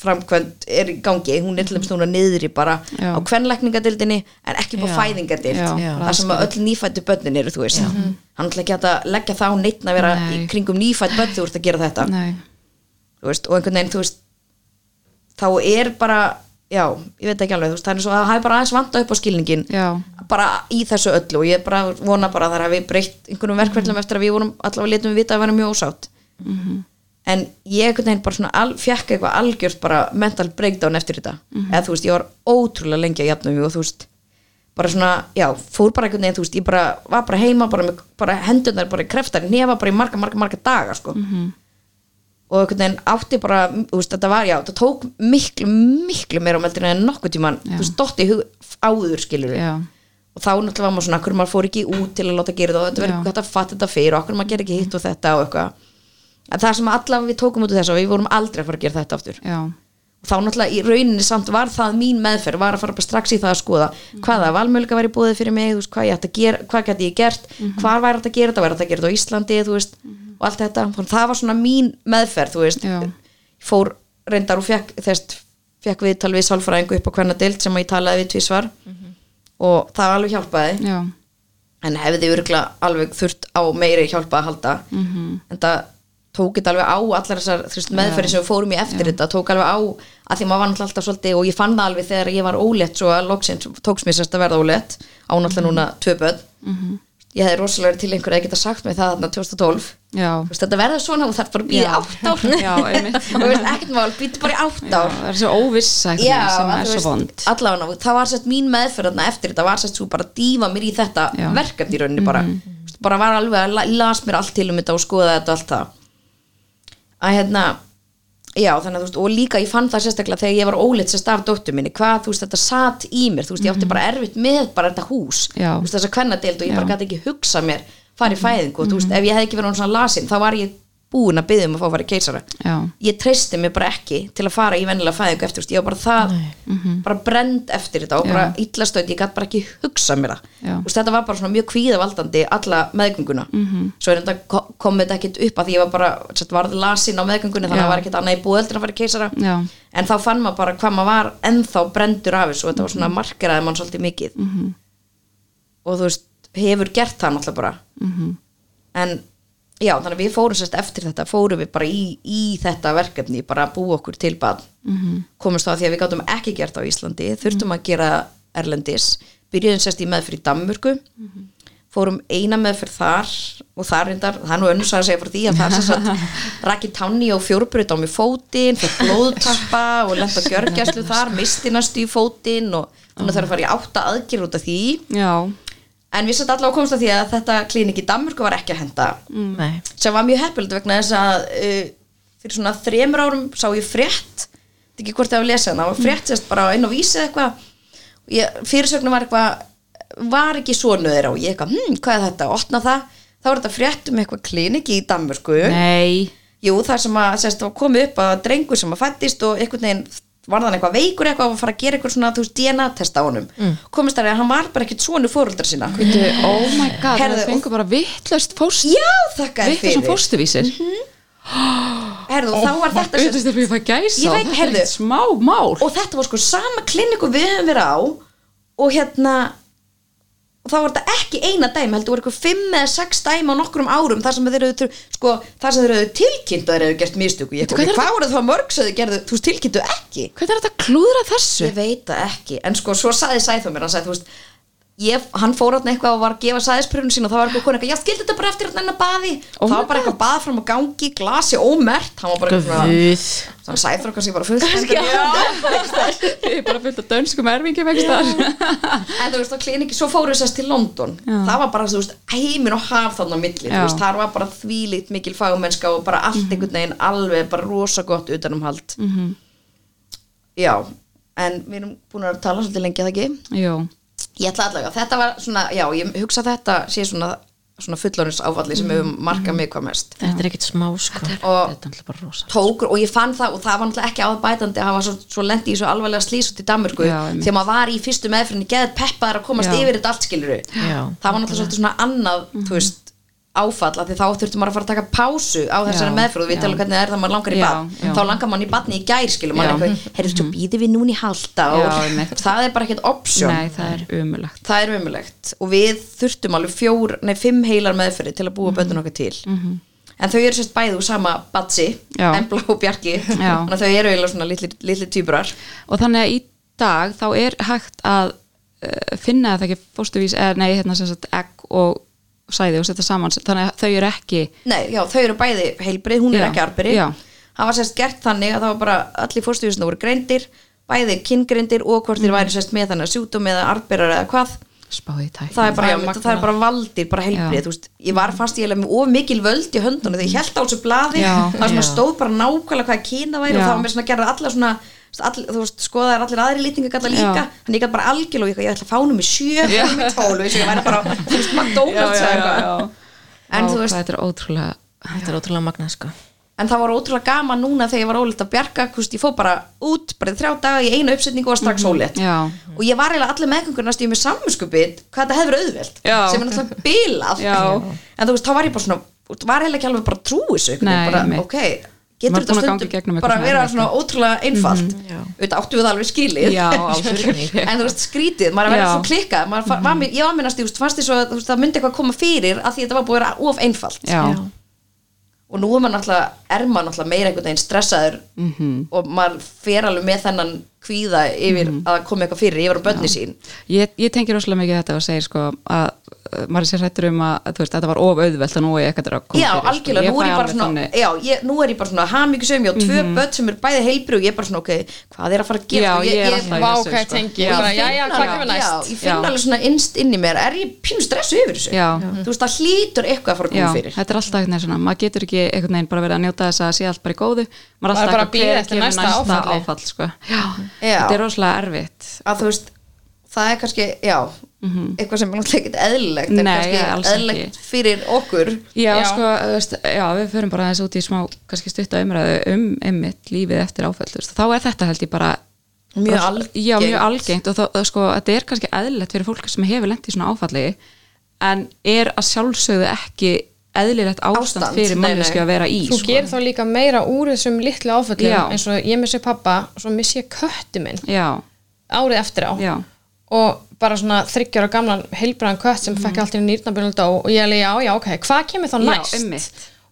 framkvæmt er í gangi, hún er til dæmis núna niðri bara Já. á kvenlækningadildinni en ekki Já. fæðingadild þar sem að öll nýfættu börnin eru þú veist, hann ætla ekki að leggja það á neitt að vera Nei. í kringum nýfætt börn þú ert að gera þetta. Veist, og einhvern veginn, þú veist þá er bara, já, ég veit ekki alveg þú veist, er svo að það hafi bara aðeins vanda upp á skilningin já, bara í þessu öllu og ég bara vona bara að það hafi breytt einhvernum verkverðlum eftir að við vorum allavega letum við vita að vera mjög ósátt. En ég einhvern veginn bara svona al, fjekk eitthvað algjört bara mental breakdown eftir þetta. Eða þú veist, ég var ótrúlega lengi að jafna mig og þú veist, bara svona já, fór bara einhvern veginn, þú veist, ég bara var bara heima bara bara hendurnar, bara kreftar nefa bara í marga, marga, marga daga sko og einhvern veginn átti bara veist, þetta var, já, það tók miklu miklu meira á meldinu en nokkuð tíman Já. þú hug áður skilur já, og þá náttúrulega var maður svona, okkur maður fór ekki út til að láta gera þetta og þetta verður ekki hægt að fatta þetta fyrir og okkur maður ger ekki hitt og þetta og eitthvað. En það sem allavega við tókum út af þess og við vorum aldrei að fara að gera þetta aftur. Já, þá náttúrulega í rauninni samt var það mín meðferð var að fara bara strax í það að skoða hvaða valmöluga var í búið fyrir mig veist, hvað, gera, hvað gæti ég gert hvar væri þetta að gera þetta, væri þetta að gera þetta á Íslandi veist, og allt þetta, það var svona mín meðferð, þú veist. Já. fór reyndar og fekk þess, fekk við tal við sálfræðingu upp á hvernig dild sem ég talaði við tvísvar og það alveg hjálpaði. Já, en hefði örgulega alveg þurft á meiri hjálpa að halda. -hmm. en það tók þetta alveg á allar þessar meðferði sem við fórum í eftir þetta tók alveg á að því maður var alltaf svolítið og ég fann það alveg þegar ég var ólétt svo að loksins tóks mér sérst að verða ólétt á náttúrulega núna tvö börn. -hmm. ég hefði rosalega verið til einhverja að geta sagt mig það þarna 2012 já, Þú veist, þetta verður svona og það er bara Já. átt ár. Já, og veist, ekkert mál, býta bara í átt Já, ár. það er svo veginn sem er svo vond. allavega, það var sérst mín meðferð eftir þetta var sérst svo bara að dýfa mér í þetta Já. Verkefni í rauninni bara. Bara var alveg að la- las mér allt til um þetta og skoða þetta og allt það að hérna já þannig að þú veist og líka ég fann það sérstaklega þegar ég var óleitt sérst af dóttur minni hvað þú veist þetta satt í mér þú veist ég átti bara erfitt með bara þetta hús Mhm. Já. þú veist þessa kvennadeild og ég Já. Mhm. bara gæti ekki hugsa mér fara í fæðingu og þú veist ef ég hefði ekki verið svona lasin þá var ég búin að byggja um að fá að fara í keisara. Já, ég treysti mig bara ekki til að fara í vennilega fæðingu eftir, ég var bara það bara brend eftir þetta og bara Já. illastöð, ég gæti bara ekki hugsa mér það. Þetta var bara svona mjög kvíðavaldandi alla meðgönguna. -hmm. svo er þetta ko- kom þetta ekkit upp að ég var bara sett, var lasin á meðgöngunni þannig að það var ekkit annað í búðeldur að fara í keisara. Já, en þá fann maður bara hvað maður var ennþá brendur af þessu og þetta var svona markeraði mann svolítið mikið. -hmm. og þú veist, já, þannig að við fórum sérst eftir þetta fórum við bara í, í þetta verkefni bara að búa okkur til bad -hmm. komumst þá að því að við gátum ekki gert á Íslandi þurftum að gera erlendis byrjuðum sérst í meðfyrir Danmörku. Fórum eina meðfyrir þar og þar reyndar, það er nú önnur að segja frá því að það er sérst rakki tanni og fjórbrut á mig fótinn, fyrir blóðtappa og lenda gjörgjæslu þar, misti næstu í fótinn og þannig að það er að fara í átta aðgjör út af því. Já, en við satt allavega að komast að því að þetta klínik í Danmörku var ekki að henda. Nei. sem var mjög heppilegt vegna þess að uh, fyrir svona þremur árum sá ég frétt. Þetta er ekki hvort ég hafa lesið það var frétt sérst bara inn á vísið eitthvað. Og ég- fyrirsögnum var eitthvað var ekki svona þeirra? Og ég eitthvað, hm, hvað er þetta, opna það. Þá var þetta frétt um eitthvað klíniki í Danmörku. Nei. Jú, það sem að sérst, var komið upp að drengur sem að fættist og einhvern veginn var þann eitthvað veikur eitthvað að fara að gera eitthvað svona, þú veist, DNA-test á honum. Mm. komist það að hann var bara ekkert svona fóruldra sína Veitu, oh my god, Herðu, það fengur bara vittlust fóst já, þakka þér vittlust fyrir. fóstuvísir Herðu, og þá var þetta þetta er fyrir það gæsa. Veit, er ekkert smá mál. Og þetta var sko sama kliniku við höfum verið á og hérna og þá var þetta ekki eina dæmi heldur voru eitthvað fimm eða sex dæmi á nokkrum árum þar sem þeir eru sko, þar sem þeir eru tilkynnt og þeir eru gert mistöku ég Veitu, eitthvað, hvað hvað voru það mörg sem þeir gerðu, þú veist tilkynntu ekki. Hvernig er þetta að klúðra þessu? Ég veit það ekki, en sko svo saði Sæþór mér, hann sagði þú veist ég, hann fór átna eitthvað og var að gefa sæðispröfun sín og það var eitthvað eitthvað, já skildi þetta bara eftir hérna baði. Oh og það my var bara eitthvað bað fram á gangi, glasi ómert hann var bara eitthvað svona sæður okkar sem bara fullt Ég er bara fullt af dönskum staðar. En þú veist, á kliníki, svo fóru þess til London. Það var bara, þú veist, heiminn og haf þannig á milli, þú Já. veist, þar var bara þvílít mikil fagumennska og bara allt einhvern veginn alveg bara rosa gott utanumhald. Mm -hmm. já, en við erum búin að tala svolítið lengi að það ekki? Jú, ég ætla allavega, þetta var svona, já, ég hugsa þetta sé svona, svona fullorins áfalli sem hefur markað mig hvað mest. Þetta er ekkit smá sko. Og er rosa tókur og ég fann það og það var náttúrulega ekki áðbætandi að hafa svo, svo lendi í svo alvarlega slís út í Danmörku þegar maður var í fyrstu meðfyrinni geðið peppaðar að komast Já. yfir þetta allt skiluru Já. það var náttúrulega svona annað þú veist, áfall af því þá þurftum maður að fara að taka pásu á þessari og við tala hvernig það er það maður langar í Já, bad já. þá langar maður í badni í gær skilur maður eitthvað, heyrðu svo býði við núna í halda og Já, það er bara ekkert option. Nei, það er umulagt það er umulegt og við þurftum alveg fjór, nei fimm heilar meðferði til að búa bönnun okkar til. En þau eru sérst bæði úr sama batsi Já. Embla og Bjarki. Já. þannig að þau eru eiginlega svona litli, litli týpurar. Og þannig að í dag er og sæði og setja saman þannig að þau eru ekki nei, já, þau eru bæði heilbrið, hún er Já. ekki arbyrri það var sérst gert þannig að það var bara allir fórstuðisna voru greindir bæði kynngreindir og hvort Mhm. þeir væri sérst með þannig að sjútum eða arbyrrar eða hvað. Spáði í tæk það er bara, Það já, er það, er bara valdir, bara heilbrið veist, ég var fast í með of mikil völd í höndunum þegar ég held á þessu blaði Já. það stóð bara nákvæmlega hvað kína væri og það var mér svona að gera alla svona all, þú veist, skoðaðar allir aðri lýtingar galla líka Já. þannig ég gæti bara algjörlega og ég, ætla að fána mig sjö fána mig tólf, eins og ég væri bara þú veist, McDonalds eða eitthvað en þú veist, þetta er ótrúlega Þetta er ótrúlega magnað sko en það var ótrúlega gaman núna þegar ég var ólíkt að bjarga, þú veist, ég fór bara út bara í þrjá daga í einu uppsetningu og strax ólétt Mhm. já, og ég var eiginlega allir meðgöngur næstu með samvinskupið hvað þetta hefur auðvelt Já. sem er náttúrulega bilað Já. en þú veist, þá var ég bara svona var heila ekki alveg bara einmitt. ok, getur þetta búin að stundum bara svona vera svona ótrúlega einfalt. Já. auðvitað áttu við það alveg skilið. Já, en þú veist, skrítið, maður er að vera Já. svo klikkað. Maður fa- var, mér- ég var minnast, þú veist, fannst því svo að þú veist, það myndi eitthvað koma fyrir að því þetta var búið að vera of einfalt. Já, og nú er maður náttúrulega, er maður náttúrulega meira einhvern veginn stressaður Mhm. og maður fer alveg með þennan kvíða yfir að koma eitthvað fyrir yfir á börni sín. Ég, ég tengi rosalega mikið þetta og segir sko að maður sé hrættur um að, að þú veist, þetta var of auðvelt og nú er ég eitthvað að koma Já, fyrir, algjörlega, sko. nú er ég svona Já, ég, nú er ég bara svona hamingjusum Ég á tvö börn sem eru bæði heilbri og ég er bara svona, ok, hvað er að fara að gera Já, Og ég er alltaf í þessu, ég sko. alveg- ég finn Já. alveg svona innst inn í mér Er ég pínu stressu yfir þessu? Já. Þú veist, það hlýtur eitthvað að fara að Já, koma fyrir þetta er alltaf veginn svona, maður getur ekki einhvern veginn bara verið að njóta þess að sé allt bara í góðu maður er alltaf er eitthvað, sko. Já, Já. þetta er rosalega erfitt Að þú veist, það er kannski, já Eitthvað sem er náttúrulega ekkert eðlilegt. Nei, eðlilegt ekki. fyrir okkur Já, Já. sko, veist, já, við förum bara aðeins út í smá, kannski stutta umræðu um einmitt lífið eftir áfall, þú veist, þá er þetta held ég bara Mjög algengt. Já, mjög algengt og þá, sko, þetta er kannski eðlilegt fyrir fólk sem hefur lent í svona áfalli en er að sjálfsögðu ekki eðlilegt ástand, Ástand, fyrir manneski að vera í Þú sko. gerir þá líka meira úr þessum litlu áföllum Já. eins og ég missi pappa og svo missi ég kötti minn Já, árið eftir á já, og bara svona þryggjara gamlan heilbræðan kött sem fekk allt í nýrnabjörn og og ég alveg já, já, ok, hvað kemur þá Mhm. Já, næst? einmitt.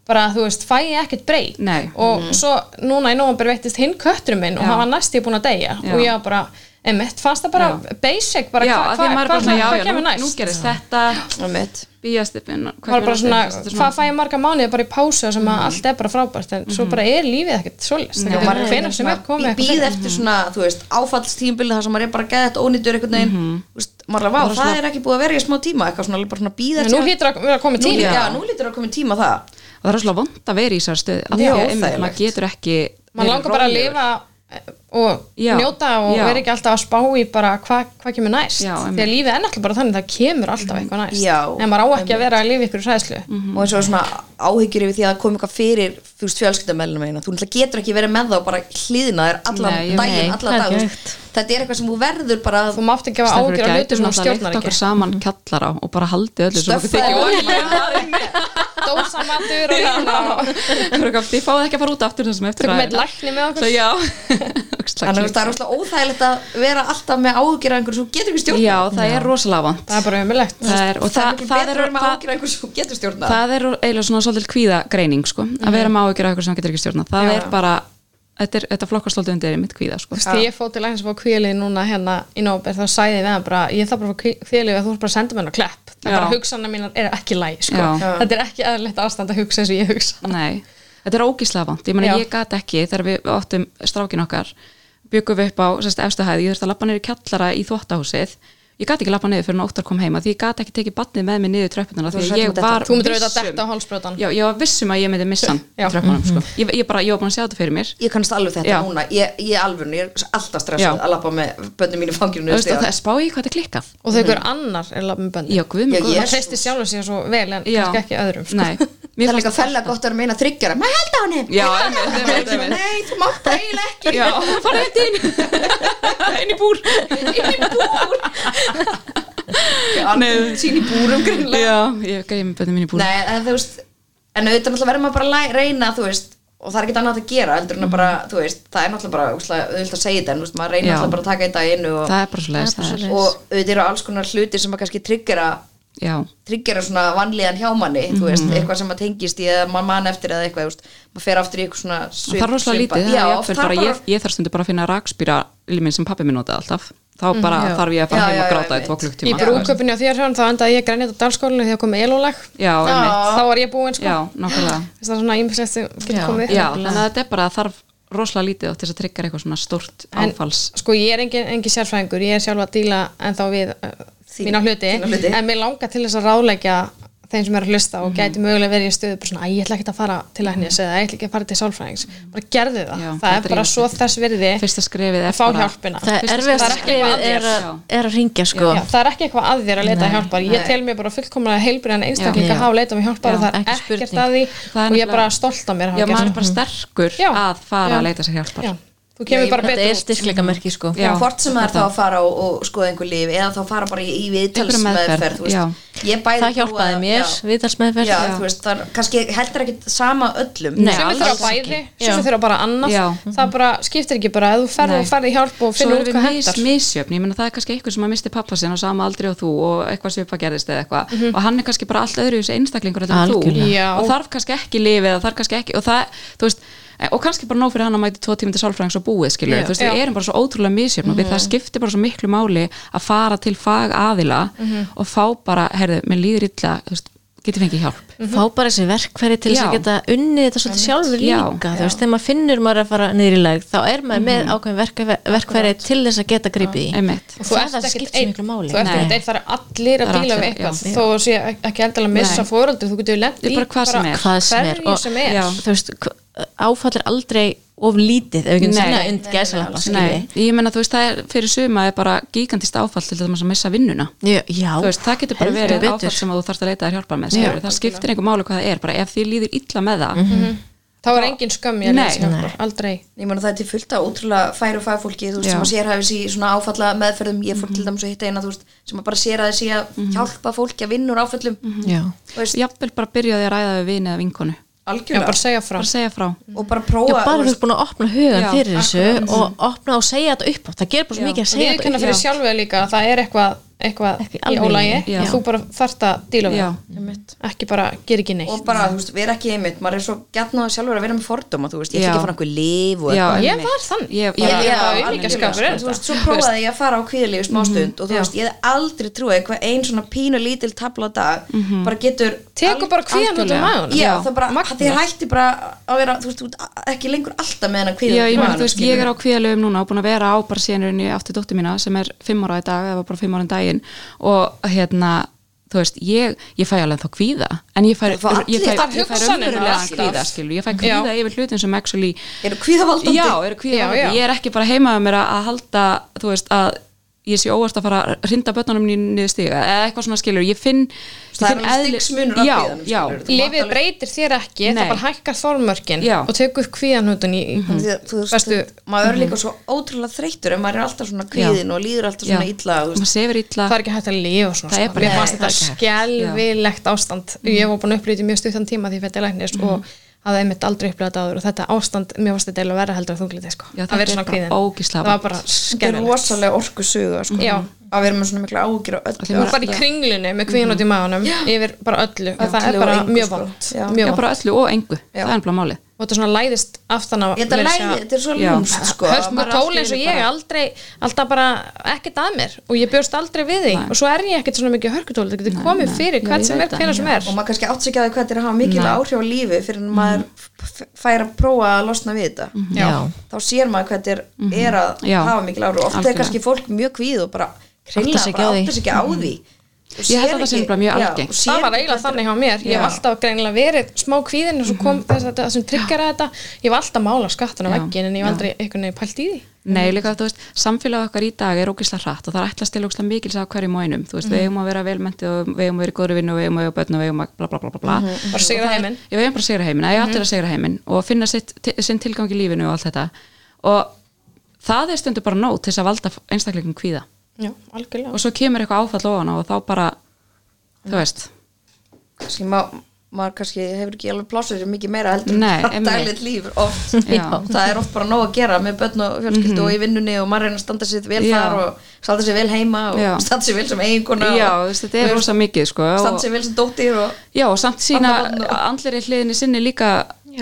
bara, þú veist, fæ ég ekkert breyk Nei. og svo núna í nóvambur veittist hinn kötturinn minn og Já. hann var næst í búin að deyja Já. og ég var bara, einmitt, fannst það bara basic, bara já, hva, hva, hva, já, hvað já, kemur nú, næst? nú gerist þetta. Svona, hvað fæ ég marga mánuði bara í pásu sem að allt er bara frábært en svo bara er lífið ekkert svoleiðis. Það Já, getur hvenær sem er komið Ég býð eftir svona, þú veist, áfallstímbili þar sem maður er bara geðið ónýtur einhvern veginn. Vá, það er ekki búið að vera í smá tíma. Eitthvað svona, bara svona býð En nú hlýtur að Nú, tími. já, nú lítur að koma tíma það. Og það er rosalega vond að vera í þessar stöð Já, maður getur ekki maður langar bara að lifa og Já, njóta og já. vera ekki alltaf að spá í bara hvað hva kemur næst. Já, að lífið er náttúrulega bara þannig það kemur alltaf eitthvað næst. Já, en maður á ekki að vera að lifa ykkur sæðslu Mhm. og eins og svona áhyggjur yfir því að það kom eitthvað fyrir þú veist fjölskyldamælunum eina þú náttúrulega getur ekki verið með og bara hlýðina þér allan Nei, ég- daginn, allan það er dag þetta er eitthvað sem þú verður bara þú mátt ekki hafa Stefnir, ágjör á gætum hlutum sem þú stjórnar ekki. saman kallara og bara haldið öllu dósamatur og Þið fáið ekki að fara út aftur þessum eftir að- já þannig að það er rosalega óþægilegt að vera alltaf með áhyggjur af einhverju sem getur ekki stjórna Já, það er rosalega vant. Það er bara umilegt Það er, og það er það, það, er, vera með það, áhyggjur af einhverju sem þú getur stjórna það er eiginlega svona svolítið kvíðagreining sko, að vera með áhyggjur af eitthvað sem getur ekki stjórna það Já. er bara þetta, er, þetta flokkar stoltið undir mitt kvíða sko. Þú veist, ég fóð til læknis að fá kvílið núna hérna í nóber þá sagði ég hann bara, ég þarf bara að fá kvílið að þú ert bara að senda mér á klepp. Það er Já. bara mínar er ekki lægi sko. Já. þetta er ekki eðlilegt ástand að hugsa eins og ég hugsa. Nei, þetta er ógíslega vant ég meina Já. ég gat ekki þegar við áttum strákin okkar byggum við upp á sérst, efstu hæð, ég þurfti að lappa í kjallara í þvóttahúsið ég gat ekki lappa niður fyrir en óttar kom heima því ég gat ekki tekið batnið með mig niður tröppunar Þú því að ég að var þú myndir auðvitað viss um- detta á hálsbrotan. Já, ég var vissum að ég myndi missa hann Já. í tröppunum sko. ég, ég, bara, ég var búin að sjá þetta fyrir mér. Ég kannast alveg þetta Já. núna. Ég, ég alveg, ég er alltaf stressað Já. að lappa með bönnum mínu fanginu það er spá í hvað þetta er klikkað. Og þau ykkur annar er með Já, mig ég- góður. það hreistir sjálfur sig svo vel en Já. kannski ekki öðrum sko. Nei, það er líka gott að vera að meina þryggjara. Maður held á henni Það sín í búrum grunlega Já, ég gæði með bönnum mín í búr Nei, en þú veist En auðvitað náttúrulega verður maður bara að reyna þú veist, og það er ekkert annað að gera heldur en að bara, þú veist, það er náttúrulega bara úslega, auðvitað að segja þetta, en þú veist, maður reynir Já. náttúrulega bara að taka þetta inn og, Það er bara svo leiðist Það er bara það er. og auðvitað eru alls konar hlutir sem að kannski tryggjara Já, tryggjara svona vanlíðan hjá manni þú veist, eitthvað sem að tengist í eða maður mann eftir eða eitthvað, þú veist, maður fer aftur í eitthvað svona svip, það þarf rosalega svipað. lítið, það Já, er jafnvel þarf bara, ég, ég þarf stundu bara að finna rakspýra líminn sem pappi minn notaði alltaf þá bara já. þarf ég að fara Já, heim og gráta já, í tvo einmitt. í klukktíma brúköpunni á þér hann þá endaði ég grænit á dalskólinu þegar komið einmitt, þá var ég búin sko. Það er svona ímislegt sem getur komið. Já, þannig að þetta er bara að þarf rosalega lítið á til þess að tryggja eitthvað svona stórt En, áfalls. sko ég er engin, engin sérfræðingur. Ég er sjálf að díla en þá við uh, Þín- mína hluti, þína hluti. en mér langar til þess að ráðleggja þeim sem er að hlusta Mhm. og gæti mögulega verið í stöðu bara svona, að ég ætla ekki að fara til læknis eða ég ætla ekki að fara til sálfræðings bara gerðu það, Já, það er bara svo þess virði Fyrsta skrefið að er fá bara hjálpina það er Fyrsta erfiðast skref- skrifið er, Já. að- er að ringja sko Já, það er ekki eitthvað að þér að leita Nei. hjálpar ég tel mér bara fullkomlega heilbriðan einstakling Já. að hafa leita með hjálpar og það er ekkert spurning. að því og ég er bara stolt af mér að Já, maður er bara sterkur Já. að fara Já. að leita sér hjálpar Já, þú kemur bara þetta betur er út. styrkleika merki sko. Já. hvort sem það er þá að fara og, og skoða einhver líf eða þá fara bara í, í viðtalsmeðferð það hjálpaði mér, viðtalsmeðferð. Er kannski heldur ekki sama öllum. Alls þurfa bæði, sumir þurfa bara annað. Já. það bara skiptir ekki bara að þú ferð Nei. og ferði hjálp og finnur út hvað hendar misjöfn, ég menna það er kannski einhver sem að misti pappa sinn á sama aldri og þú og eitthvað svipa gerðist eða eitthvað. Og hann er kannski bara allt öðru einstaklingur þú. Algjörlega. Já. og þarf kannski ekki lifið og þarf kannski ekki og það, og kannski bara nóg fyrir hann að mæti tvo tíma til sálfræðings og búið skilur, Já. þú veist, Já. við erum bara svo ótrúlega misjöfn og við það skiptir bara svo miklu máli að fara til fag aðila og fá bara, herðu, mér líður illa þú veist, geti fengið hjálp fá bara þessi verkfæri til þess að Já. geta unnið þetta svolítið sjálfur Já. líka þú veist, þegar maður finnur maður að fara niður í lag þá er maður með ákveðin verkfæri, verkfæri til þess að geta gripið í og Það skiptir miklu máli. þú ert ekkert er allir að díla við eitthvað já. þó að sé ekki endilega að missa fóröldur þú getur er í bara hvað sem er. Já. þú veist, áfall er aldrei of lítið ef við getum Nei. sinna und gæsalappa Nei, ég menna þú veist það er fyrir suma er bara gigantist áfall til þess að missa vinnuna. Já, já, þú veist, það getur bara verið betur. áfall sem að þú þarfst að leita þér hjálpar með skilur. það skiptir einhver máli hvað það er, bara ef því líður illa með það þá er engin skömm í að hjálpar, aldrei. Ég meina það er til fullt af ótrúlega færu fagfólki þú veist Já. sem að sérhæfis í svona áfalla meðferðum ég fór til dæmis að hitta eina þú veist sem að bara sér að þessi að hjálpa fólki að áföllum já, bara já, algjörlega segja frá. Bara segja frá. Og bara já, prófa bara þú ert búin að opna hugan Já, fyrir þessu og opna og segja þetta upp. Það gerir bara svo Já. mikið að segja þetta upp. fyrir sjálfið líka að það er eitthvað, eitthvað Ekki í alveg í ólægi Já. og þú bara þarft að díla við Já. það ekki bara, ger ekki neitt og bara, þú veist, erum ekki einmitt maður er svo gætnaður sjálfur að vera með fordóma þú veist, ég ætla Já. ekki að fara einhver líf og Já, eitthvað. ég einmitt. var þannig Ég- ég, ég- ég, já, var alveg auðvitaðskapur En þú veist, svo prófaði ég að fara á kvíðalífi smástund og þú Já. veist, ég hef aldrei trúið hvað ein svona pínu lítil tabla á dag bara getur tekur bara kvíðan út um algjörlega. maður Já, Já, það bara, magnað. þér hætti bara að vera, þú veist, þú ert ekki lengur alltaf með hennan kvíðan Já, ég, í meina, þú veist, ég er á kvíðalöfum núna og búin að vera á bara síðan ég átti dóttir mína sem er fimm ára í dag eða bara fimm ára í daginn og hérna þú veist, ég, ég fæ alveg þá kvíða en ég fæ, fæ, fæ raunverulega alltaf. kvíða skilu, ég fæ kvíða Já. yfir hlutin sem actually Eru kvíðavaldandi? Já, eru kvíða Já, já. Ég er ekki bara heima að mér að halda þú veist, að ég sé óvart að fara að hrinda bönnunum niður stiga eða eitthvað svona skilur, ég finn Það er eðli- stigsmunur. Þú mátt Lifið breytir þér ekki, Nei. það bara hækkar þormörkin Já. og tekur kvíðanhutun í, í Því að, þú veist, maður er líka svo ótrúlega þreyttur ef maður er alltaf svona kvíðin og líður alltaf svona illa þú veist. maður sefur illa það er ekki hægt að lifa svona Það er sko. bara er ekki skelvilegt ástand ég var búin að upplýta mjög stuttan tíma því ég fætti læknist og hafði einmitt aldrei upplýðað áður og þetta ástand, mér fannst þetta eiginlega verða heldur að þungliti sko. Já, að þetta vera er svona bara kvíðin ógeðslega það var bara Þetta er rosalega orku suga sko. Já. að vera með svona mikla ágjur á öllu. Þú er bara í kringlunni með kvíðin út í maðunum yfir bara öllu. Og það er og bara mjög sko. Já. mjög öllu og engu, það er bara málið og þetta svona læðist aftan á Þetta er svo lúmst sko. Hörpu bara tól allt í eins og ég bara- aldrei, alltaf bara ekkert að mér. Og ég bjóst aldrei við því. Og svo er ég ekkert svona mikið hörkutól. Þetta getur komið fyrir hvert sem er, það. hvernig sem er. Og maður kannski átt sig ekki að því hvað þetta er að hafa mikil Nei. áhrif á lífi fyrir en maður f- fær að prófa að losna við þetta. Já. þá sér maður hvað þetta er, er að Já. hafa mikil áhrif. Oft er Algjörlega. kannski fólk mjög kvíð og bara sig ekki á því. Ég held að það bara mjög já, algengt. og sér það var eiginlega þannig hjá mér. Ég hef alltaf greinilega verið smá kvíðin og svo kom þess að það sem tryggjara þetta. Ég hef alltaf mála skattan á veggin en ég hef aldrei einhvern veginn pælt í því. Nei, líka þú veist, samfélag okkar í dag er ógislega hratt og það er ætlast til ógislega mikils af hverjum og einum, þú veist, við eigum að vera velmentið og við eigum að vera í góðri vinnu og við eigum að vera börn og við eigum að bla bla bla bla bla. Bara sigra heiminn. Já, við eigum bara segra heiminn, það er allir að segra heiminn og finna sitt, sinn tilgang í lífinu og allt þetta. Og það er stundu bara nóg til þess að valda einstaklingum kvíða já, algjörlega og svo kemur eitthvað áfall ofan á og þá bara, þú veist kannski má, maður kannski hefur ekki alveg plássið sér mikið meira heldur Nei, einmitt. daglegt líf oft Já. það er oft bara nóg að gera með börn og fjölskyldu og í vinnunni og maður reyna að standa sér vel. Já. þar og standa sér vel heima og Já. standa sér vel sem eiginkona Já, þetta er rosa mikið sko standa sér vel sem dóttir og, Já, og samt sína andlir í hliðinni sinni líka,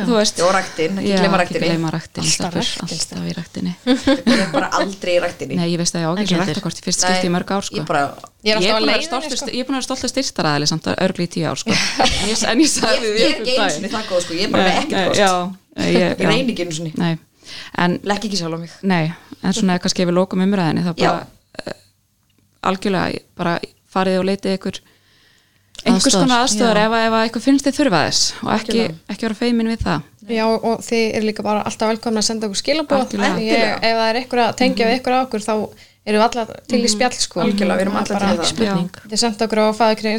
þú veist. Og ræktin, ekki Já, gleyma ekki ræktinni. gleyma ræktinni, Alltaf ræktin, alltaf í ræktinni. Ég er bara aldrei í ræktinni. Nei, ég veist að ég á ekki getur. ræktakort í fyrst skipti í mörg ár sko. ég bara, ég er Ég alltaf er að búin að vera stoltur, sko. ég er búin að vera stoltur styrstaraðali samt að örgli í tíu ár sko. En ég, en ég sagði ég, við ég er ekki eins og það góð sko, ég er bara með Nei, ekkert nei, kost Já, ég, ég reyni ekki eins og Nei, en lekk ekki sjálf á mig. Nei, en svona kannski ef við lókum umræðinni þá bara uh, algjörlega bara farið og leitið ykkur einhvers konar aðstöðar ef, ef að eitthvað finnst þið þurfa þess og ekki, ekki vera feimin við það. Já, og þið eru líka bara alltaf velkomna að senda okkur skilabóð ef það er eitthvað að tengja við eitthvað á okkur þá erum við allar til í spjall sko. Algjörlega, við erum allar til í það. spurning Þið senda okkur á fæðikri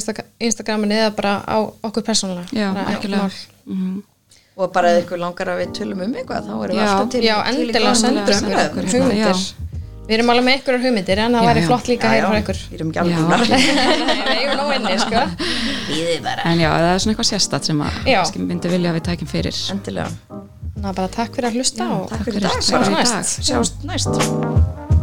Instagramin eða bara á okkur persónulega. Já, algjörlega. Mhm. og bara ef ykkur langar að við tölum um eitthvað þá erum við Já. alltaf til Já, til í Við erum alveg með einhverjar hugmyndir en það væri flott líka að heyra frá einhver Við erum ekki alveg búin að Við erum nóinni sko. En já, það er svona eitthvað sérstatt sem að við myndum vilja að við tækjum fyrir. Endilega. Ná bara takk fyrir að hlusta já, og takk fyrir, takk fyrir dag, dag. Sjáumst næst. Sjáumst næst.